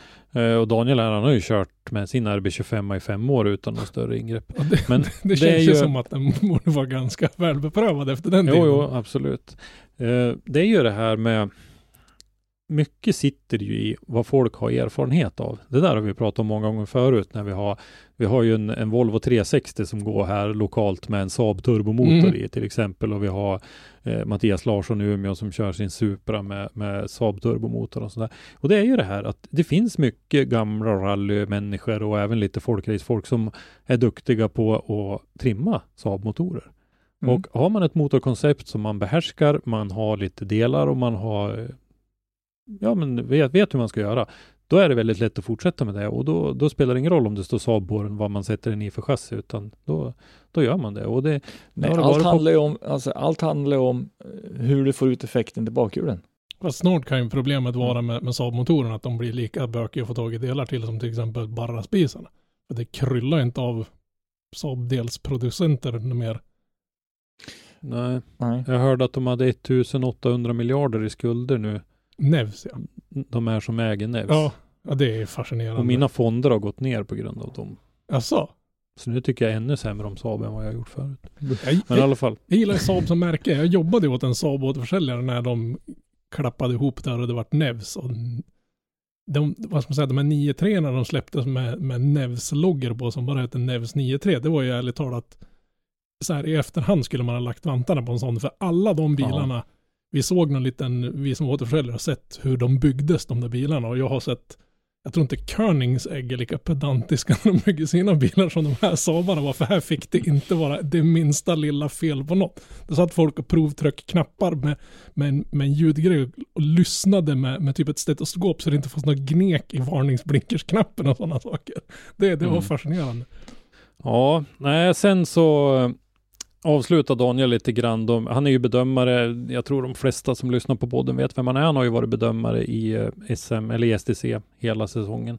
Eh, och Daniel här, han har ju kört med sin RB25 i fem år utan något större ingrepp.
Och det,
Men [laughs]
det,
det
känns
är
ju som att den borde vara ganska välbeprövad efter den
Jo,
tiden.
jo, absolut. Eh, det är ju det här med mycket sitter ju i vad folk har erfarenhet av. Det där har vi pratat om många gånger förut när vi har vi har ju en, en Volvo 360 som går här lokalt med en Saab turbomotor
Mm.
i till exempel och vi har eh, Mattias Larsson i Umeå som kör sin Supra med, med Saab turbomotor och sådär. Och det är ju det här att det finns mycket gamla rallymänniskor och även lite folkracefolk som är duktiga på att trimma Saab-motorer.
Mm.
Och har man ett motorkoncept som man behärskar, man har lite delar och man har eh, ja, men vet, vet hur man ska göra. Då är det väldigt lätt att fortsätta med det och då, då spelar det ingen roll om det står Saab på den, vad man sätter den i för chassi, utan då, då gör man det. Och det,
Nej,
det
allt, handlar om, alltså, allt handlar ju om eh, hur du får ut effekten till bakhjulen.
Fast snart kan ju problemet vara med, med Saab-motorerna att de blir lika bökiga att få tag i delar till som till exempel Barraspisarna. För det kryllar inte av Saab-delsproducenter mer.
nej,
Nej.
jag hörde att de hade 1800 miljarder i skulder nu,
Nevs ja.
de här som äger Nevs.
Ja, ja det är fascinerande.
och mina fonder har gått ner på grund av dem.
Alltså,
Så nu tycker jag ännu sämre om Saab än vad jag gjort förut.
jag,
Men i alla fall,
jag gillar Saab som märke. Jag jobbade åt en Saab-återförsäljare när de klappade ihop där och det vart Nevs. Och de, vad ska man säga, de här 9.3 när de släpptes med, med Nevs-loggor på som bara hette Nevs 9.3. Det var ju ärligt talat, så här i efterhand skulle man ha lagt vantarna på en sån. För alla de bilarna, vi såg någon liten, vi som återförsäljare har sett hur de byggdes de där bilarna. Och jag har sett, jag tror inte Körnings ägg är lika pedantiska [laughs] när de bygger sina bilar som de här Saabarna var. För här fick det inte vara det minsta lilla fel på något. Det satt folk och provtryck knappar med, med, en, med en ljudgrej och, och lyssnade med, med typ ett stetoskop så det inte fanns något gnek i varningsblinkersknappen och sådana saker. Det, det var
Mm.
fascinerande.
Ja, nej, sen så avsluta Daniel lite grann. De, han är ju bedömare. Jag tror de flesta som lyssnar på podden vet vem han är. Han har ju varit bedömare i eh, SM eller i STC hela säsongen.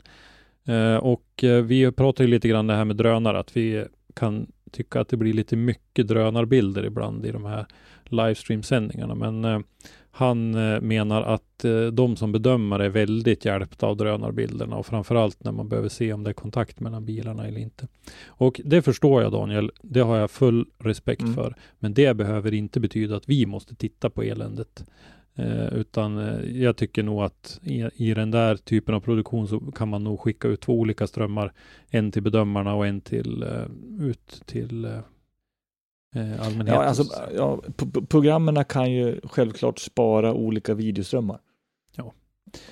Eh, och eh, vi pratar ju lite grann det här med drönare, att vi kan tycka att det blir lite mycket drönarbilder ibland i de här livestreamsändningarna. Men eh, han eh, menar att eh, de som bedömare är väldigt hjälpta av drönarbilderna och framförallt när man behöver se om det är kontakt mellan bilarna eller inte. Och det förstår jag Daniel, det har jag full respekt
Mm.
för. Men det behöver inte betyda att vi måste titta på eländet. Eh, utan eh, jag tycker nog att i, i den där typen av produktion så kan man nog skicka ut två olika strömmar. En till bedömarna och en till eh, ut till eh, allmänheten.
Ja, alltså, ja, programmen kan ju självklart spara olika videoströmmar.
Ja.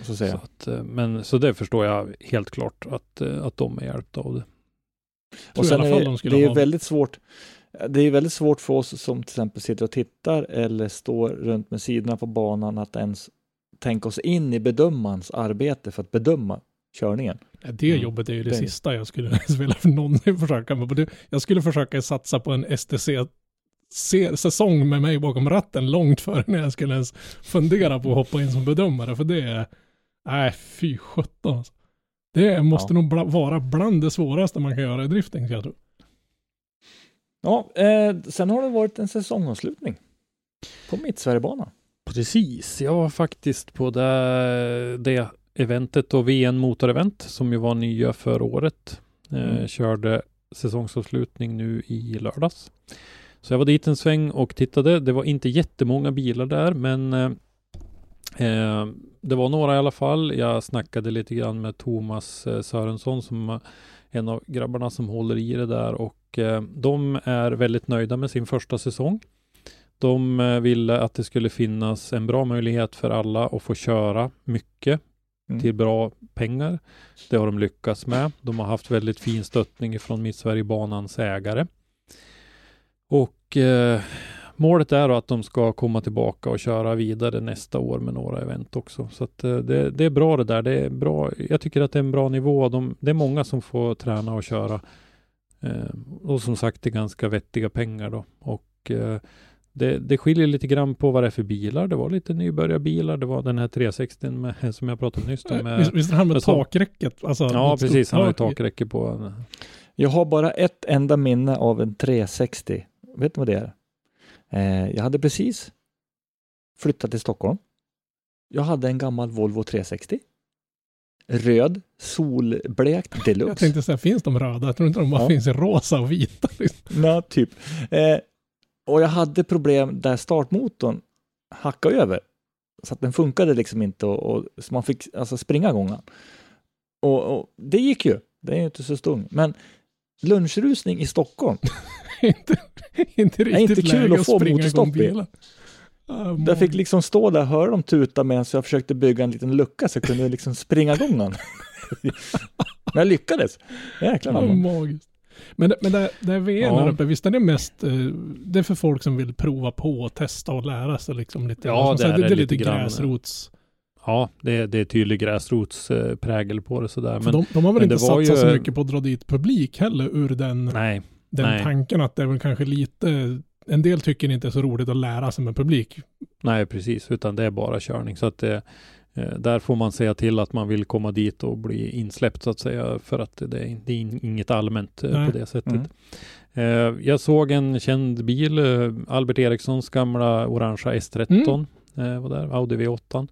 Så
så, att, men, så det förstår jag helt klart att, att de är hjälpta av det.
Och
i
sen
alla
är
fall
det, det är
ha-
väldigt svårt. Det är väldigt svårt för oss som till exempel sitter och tittar eller står runt med sidorna på banan att ens tänka oss in i bedömarens arbete för att bedöma körningen.
Det
Mm.
jobbet är ju det
Det-
sista jag skulle [laughs] vilja för någonsin [laughs] försöka med. Jag skulle försöka satsa på en STC-säsong med mig bakom ratten långt före när jag skulle ens fundera på att hoppa in som bedömare. För det är, nej fy sjutton alltså. Det måste
Ja.
nog bla, vara bland det svåraste man kan göra i drifting, jag tro.
Ja, eh, sen har det varit en säsongavslutning på Mittsverigebanan.
Precis, jag var faktiskt på det, det eventet och VN motorevent som ju var nya för året. Eh,
Mm.
körde säsongsavslutning nu i lördags. Så jag var dit en sväng och tittade. Det var inte jättemånga bilar där, men eh, eh, det var några i alla fall. Jag snackade lite grann med Thomas eh, Sörensson som en av grabbarna som håller i det där och eh, de är väldigt nöjda med sin första säsong. De eh, ville att det skulle finnas en bra möjlighet för alla att få köra mycket
Mm.
till bra pengar. Det har de lyckats med. De har haft väldigt fin stöttning från Mittsverigebanans ägare. Och eh, målet är då att de ska komma tillbaka och köra vidare nästa år med några event också. Så att, eh, det, det är bra det där. Det är bra. Jag tycker att det är en bra nivå. De, det är många som får träna och köra. Eh, och som sagt, det är ganska vettiga pengar då. Och eh, det, det skiljer lite grann på vad det är för bilar. Det var lite nybörjarbilar. Det var den här 360 med, [laughs] som jag pratade nyss om.
Eh,
Med,
Visst, visst är det här med
sa-
takräcket? Alltså,
ja, precis. Han har ju takräcke på.
Jag har bara ett enda minne av en 360. Vet ni vad det är? Eh, jag hade precis flyttat till Stockholm. Jag hade en gammal Volvo 360. Röd, solblekt
Jag
deluxe.
tänkte säga, finns de röda? Jag tror inte de bara
Ja.
finns i rosa och vita. liksom. [laughs]
Ja, typ. Eh, och jag hade problem där startmotorn hackade över. Så att den funkade liksom inte och, och så man fick alltså springa gången. Och, och det gick ju. Det är ju inte så stung. Men lunchrusning i Stockholm, [laughs]
inte, inte
är
riktigt
inte kul att få
springa
motorstopp i.
Ah,
jag fick liksom stå där och höra dem tuta medan jag försökte bygga en liten lucka så jag kunde liksom springa igång den. [laughs] Men jag lyckades. Jäklar
Ja, magiskt. Men, det- men det, det är VN
Ja.
uppe, visst är det mest, eh, det är för folk som vill prova på och testa och lära sig liksom lite.
Ja, det är
det, det är
lite
lite
grann.
gräsrots.
Ja, det, är- det är tydlig gräsrotsprägel på det sådär. Men
de, de har väl inte satsat så
ju-
mycket på att dra dit publik heller ur den,
nej,
den
nej.
tanken att det är väl kanske lite, en del tycker det inte är så roligt att lära sig med publik.
nej precis, utan det är bara körning. Så att det, eh, där får man säga till att man vill komma dit och bli insläppt så att säga. För att det är, det är inget allmänt eh,
Nej.
på det sättet.
Mm.
Eh, jag såg en känd bil, eh, Albert Erikssons gamla orangea S13
Mm.
eh, var där, Audi V8.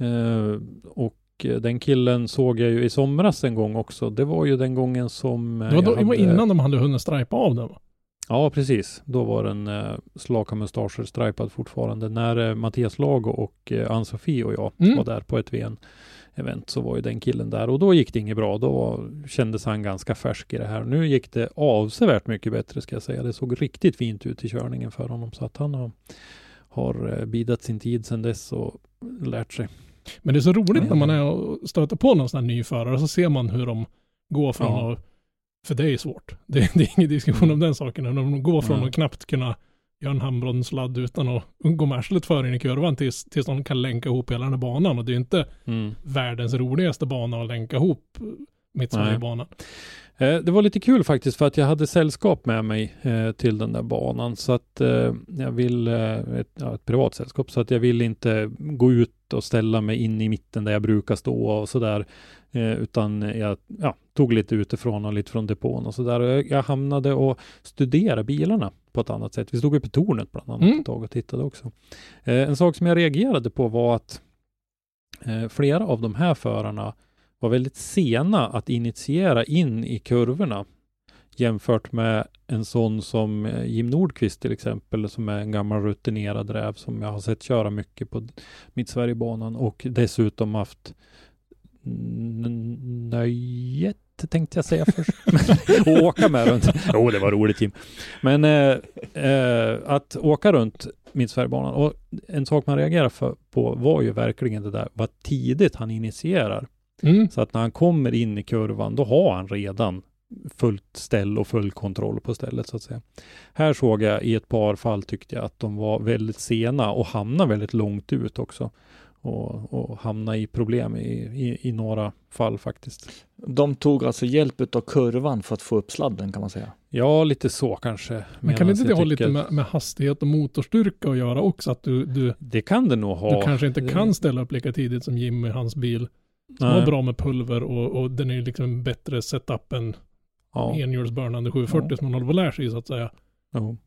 Eh, och den killen såg jag ju i somras en gång också. Det var ju den gången som eh,
Det var, då,
hade-
innan de hade hunnit stripa av den va?
Ja, precis. Då var den eh, slaka mustascher stripad fortfarande. När eh, Mattias Lago och eh, Ann-Sofie och jag
Mm.
var där på ett VN-event så var ju den killen där och då gick det inget bra. Då kändes han ganska färsk i det här. Nu gick det avsevärt mycket bättre ska jag säga. Det såg riktigt fint ut i körningen för honom så att han har, har bidat sin tid sedan dess och lärt sig.
Men det är så roligt när
Mm.
man är och stöter på någon sån här ny förare så ser man hur de går från
Ja.
för det är svårt, det, [laughs] det är ingen diskussion om den saken, när de går från
Nej.
att knappt kunna göra en handbromssladd utan att gå med arslet före in i kurvan tills, tills de kan länka ihop hela den här banan och det är inte
Mm.
världens roligaste bana att länka ihop mitt
Nej. Eh, Det var lite kul faktiskt för att jag hade sällskap med mig eh, till den där banan så att eh, jag vill, ett, ja, ett privat sällskap, så att jag vill inte gå ut och ställa mig in i mitten där jag brukar stå och sådär. Utan jag ja, tog lite utifrån och lite från depån och sådär. Jag, hamnade och studerade bilarna på ett annat sätt. Vi stod uppe i tornet bland annat
Mm.
ett tag och tittade också. En sak som jag reagerade på var att flera av de här förarna var väldigt sena att initiera in i kurvorna jämfört med en sån som eh, Jim Nordqvist till exempel som är en gammal rutinerad räv som jag har sett köra mycket på Mittsverigebanan och dessutom haft nöjet tänkte jag säga först. [laughs] och åka med runt. Jo, det var roligt Jim. Men eh, eh, att åka runt Mittsverigebanan och en sak man reagerar för, på var ju verkligen det där vad tidigt han initierar.
Mm.
Så att när han kommer in i kurvan, då har han redan fullt ställ och full kontroll på stället så att säga. Här såg jag i ett par fall tyckte jag att de var väldigt sena och hamnade väldigt långt ut också. Och, och hamna i problem i, i, i några fall faktiskt.
De tog alltså hjälp av kurvan för att få upp sladden kan man säga.
Ja, lite så kanske.
Men kan inte det
jag
ha lite
tycker-
med, med hastighet och motorstyrka att göra också? Att du, du,
Det kan det nog ha.
du kanske inte kan ställa upp lika tidigt som Jim i hans bil. Som
Nej.
har bra med pulver och, och den är ju liksom en bättre setup än
Ja.
enhjulsburnande 740
Ja.
som man håller på att lära sig så att säga.
Jo.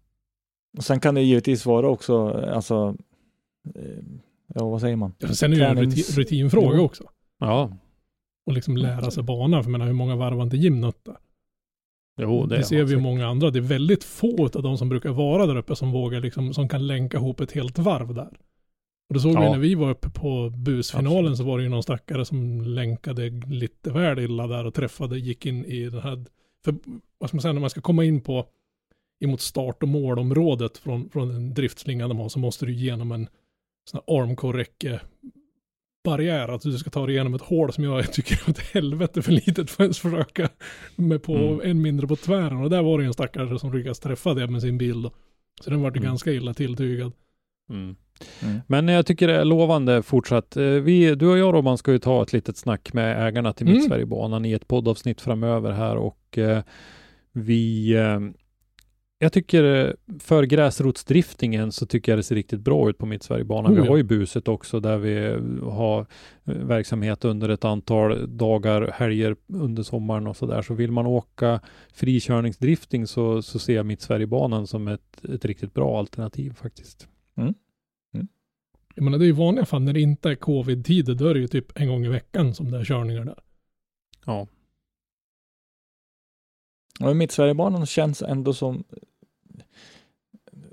Och sen kan det givetvis vara också, alltså, eh, ja vad säger man?
Ja, Sen är det ju en rutin, rutinfråga också.
Ja,
Och liksom lära sig banan. För jag menar hur många varv har inte Jim nötta?
jo, det,
Det, ser vi ju många andra. Det är väldigt få av de som brukar vara där uppe som vågar liksom, som kan länka ihop ett helt varv där. Och det såg vi
Ja.
när vi var uppe på busfinalen
Absolut.
så var det ju någon stackare som länkade lite väl illa där och träffade, gick in i den här, för vad ska man säga, när man ska komma in på emot start och målområdet från, från en driftslinga de har så måste du igenom en sån här armcore barriär, att du ska ta dig igenom ett hål som jag [laughs] tycker är ett helvete för litet för att ens försöka med på
Mm.
en mindre på tvären. Och där var det en stackare som lyckades träffa det med sin bil då. Så den var
Mm.
ganska illa tilltygad.
Mm.
Mm.
Men jag tycker det är lovande fortsatt. Eh, Vi, du och jag Robban ska ju ta ett litet snack med ägarna till
Mm.
Mittsverigebanan i ett poddavsnitt framöver här och eh, vi eh, jag tycker eh, för gräsrotsdriftingen så tycker jag det ser riktigt bra ut på Mittsverigebanan.
Oh.
Vi har ju buset också där vi har eh, verksamhet under ett antal dagar, helger under sommaren och så där. Så vill man åka frikörningsdrifting så, så ser jag Mittsverigebanan som ett, ett riktigt bra alternativ faktiskt.
Jag menar, det är ju vanliga fall när det inte är covid-tider, då är det ju typ en gång i veckan som det är körningar där.
Ja,
Och Mittsverigebanan känns ändå som,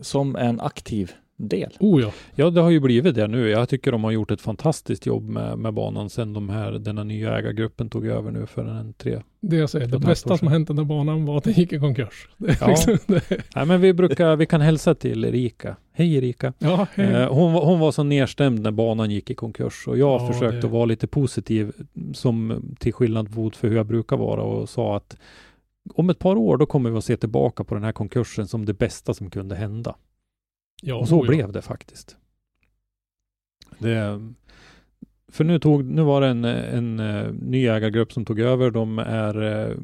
som en aktiv del.
Oh ja.
Ja, det har ju blivit det nu. Jag tycker de har gjort ett fantastiskt jobb med, med banan sedan de här, den här nya ägargruppen tog över nu för en tre.
Det jag säger, det bästa som hänt den där banan var att den gick i konkurs. [laughs]
Ja.
liksom,
Nej, men vi brukar, vi kan hälsa till Erika. Hej Erika!
ja, hej.
Eh, hon, var- hon var så nedstämd när banan gick i konkurs och jag
Ja,
försökte
det-
vara lite positiv som till skillnad mot för hur jag brukar vara och sa att om ett par år då kommer vi att se tillbaka på den här konkursen som det bästa som kunde hända.
Ja,
Och så
ja.
blev det faktiskt. Det, för nu, tog, nu var det en, en, eh, ny ägargrupp som tog över. De är eh,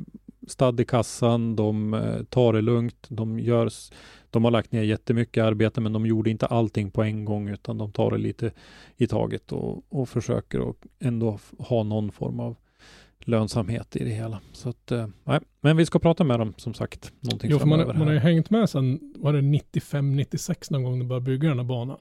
stadd i kassan, de eh, tar det lugnt, de, gör, s- de har lagt ner jättemycket arbete men de gjorde inte allting på en gång utan de tar det lite i taget och, och försöker att ändå ha någon form av lönsamhet i det hela. Så att, eh, nej, men vi ska prata med dem som sagt. Någonting
Jo, för man, man har ju hängt med sedan, var det 95-96 någon gång de började bygga den här banan.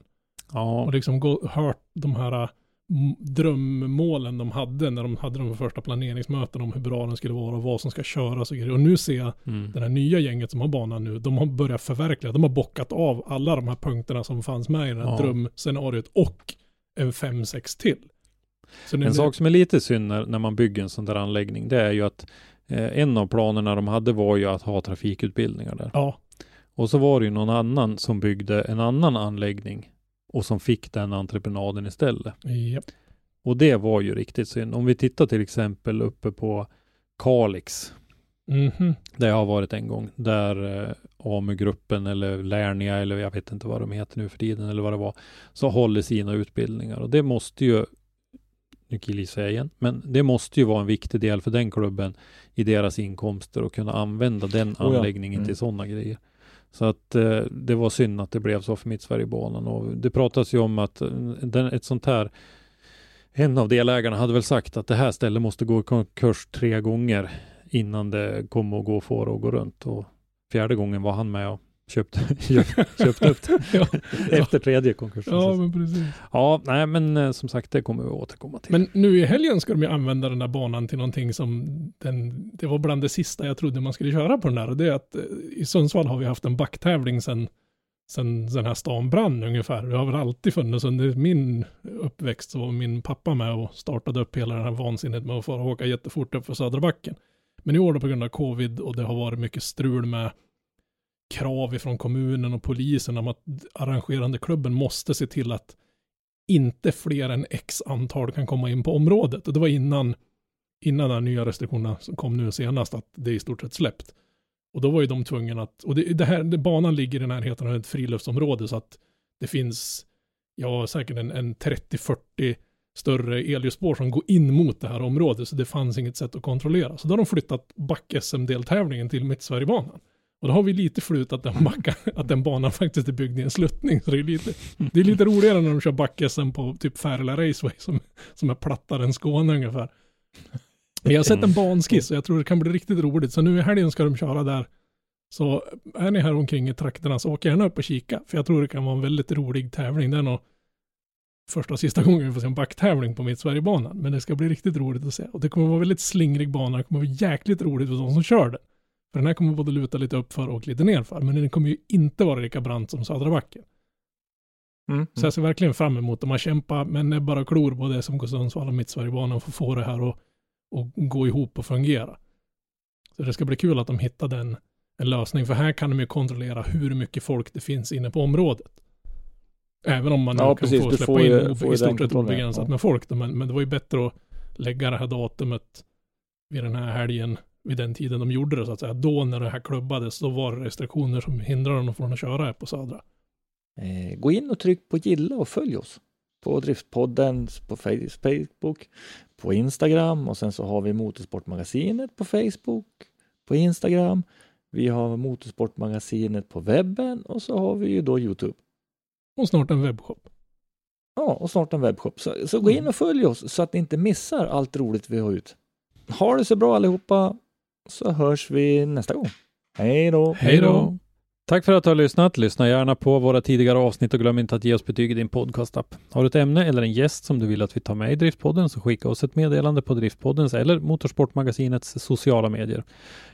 Ja,
Och liksom gå, hört de här m- drömmålen de hade när de hade de första planeringsmötena om hur bra den skulle vara och vad som ska köras och grejer. Och nu ser jag
mm.
det här nya gänget som har banan nu, de har börjat förverkliga, de har bockat av alla de här punkterna som fanns med i det här
Ja.
drömscenariot och en 5-6 till. Så nu-
En sak som är lite synd när, när man bygger en sån där anläggning, det är ju att eh, en av planerna de hade var ju att ha trafikutbildningar där.
Ja,
Och så var det ju någon annan som byggde en annan anläggning och som fick den entreprenaden istället.
ja.
Och det var ju riktigt synd. Om vi tittar till exempel uppe på Kalix,
Mhm.
där jag har varit en gång, där eh, AMU-gruppen eller Lernia eller jag vet inte vad de heter nu för tiden eller vad det var, så håller sina utbildningar och det måste ju nu killgissar jag igen, men det måste ju vara en viktig del för den klubben i deras inkomster och kunna använda den
ja.
anläggningen
Mm.
till sådana grejer. Så att eh, det var synd att det blev så för Mittsverigebanan och det pratas ju om att eh, den, ett sånt här en av delägarna hade väl sagt att det här stället måste gå i konkurs tre gånger innan det kommer att gå att få det att gå runt och fjärde gången var han med och köpte, [laughs] köpte upp [laughs]
ja.
efter tredje konkursen.
ja, men precis.
Ja, nej, men eh, som sagt, det kommer vi återkomma till.
Men nu i helgen ska de ju använda den där banan till någonting som den, det var bland det sista jag trodde man skulle köra på den där. Och det är att eh, i Sundsvall har vi haft en backtävling sedan sen den här stan brann ungefär. Det har väl alltid funnits under min uppväxt så var min pappa med och startade upp hela det här vansinnet med att få åka jättefort upp för Södra backen. Men i år då på grund av covid och det har varit mycket strul med krav ifrån kommunen och polisen om att arrangerande klubben måste se till att inte fler än x antal kan komma in på området. Och det var innan, innan de här nya restriktionerna som kom nu senast, att det är i stort sett släppt. Och då var ju de tvungna att, och det, det här, det, banan ligger i närheten av ett friluftsområde så att det finns, ja säkert en, en 30-40 större elljusspår som går in mot det här området, så det fanns inget sätt att kontrollera. Så då har de flyttat back-SM-deltävlingen till Mittsverigebanan. Och då har vi lite flut att den, backa, [laughs] att den banan faktiskt är byggd i en sluttning. Så det är lite, det är lite roligare när de kör back-SM på typ Färila Raceway som, som är plattare än Skåne ungefär. Men jag har sett en banskiss och jag tror det kan bli riktigt roligt. Så nu i helgen ska de köra där. Så är ni här omkring i trakterna så åk gärna upp och kika. För jag tror det kan vara en väldigt rolig tävling. Det är nog första och sista gången vi får se en backtävling på Mittsverigebanan. Men det ska bli riktigt roligt att se. Och det kommer vara väldigt slingrig bana. Det kommer vara jäkligt roligt för de som kör den. För den här kommer både luta lite uppför och lite nerför. Men den kommer ju inte vara lika brant som Södra backen.
Mm.
Så jag ser verkligen fram emot dem. Man kämpar med näbbar och klor både SMK Sundsvall och Mittsverigebanan för att få det här att gå ihop och fungera. Så det ska bli kul att de hittade en, en lösning. För här kan de ju kontrollera hur mycket folk det finns inne på området. Även om man nu
Ja,
kan
precis.
få släppa in
ju-
i stort
den
sett obegränsat
ja.
med folk. Men, men det var ju bättre att lägga det här datumet vid den här helgen, vid den tiden de gjorde det så att säga. Då när det här klubbades, då var det restriktioner som hindrade dem från att köra här på Södra.
Eh, gå in och tryck på gilla och följ oss på Driftpodden på Facebook, på Instagram och sen så har vi Motorsportmagasinet på Facebook, på Instagram. Vi har Motorsportmagasinet på webben och så har vi ju då Youtube.
Och snart en webbshop.
Ja, och snart en webbshop. Så, så gå in och följ oss så att ni inte missar allt roligt vi har ut. Ha det så bra allihopa, så hörs vi nästa gång. Hej då!
Hej då! Tack för att du har lyssnat. Lyssna gärna på våra tidigare avsnitt och glöm inte att ge oss betyg i din podcastapp. Har du ett ämne eller en gäst som du vill att vi tar med i Driftpodden så skicka oss ett meddelande på Driftpoddens eller Motorsportmagasinets sociala medier.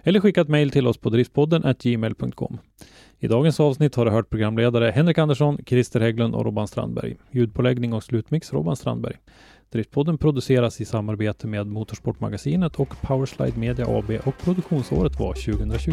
Eller skicka ett mejl till oss på driftpodden gmail.com. I dagens avsnitt har du hört programledare Henrik Andersson, Christer Hägglund och Robban Strandberg. Ljudpåläggning och slutmix Robban Strandberg. Driftpodden produceras i samarbete med Motorsportmagasinet och Powerslide Media AB och produktionsåret var 2020.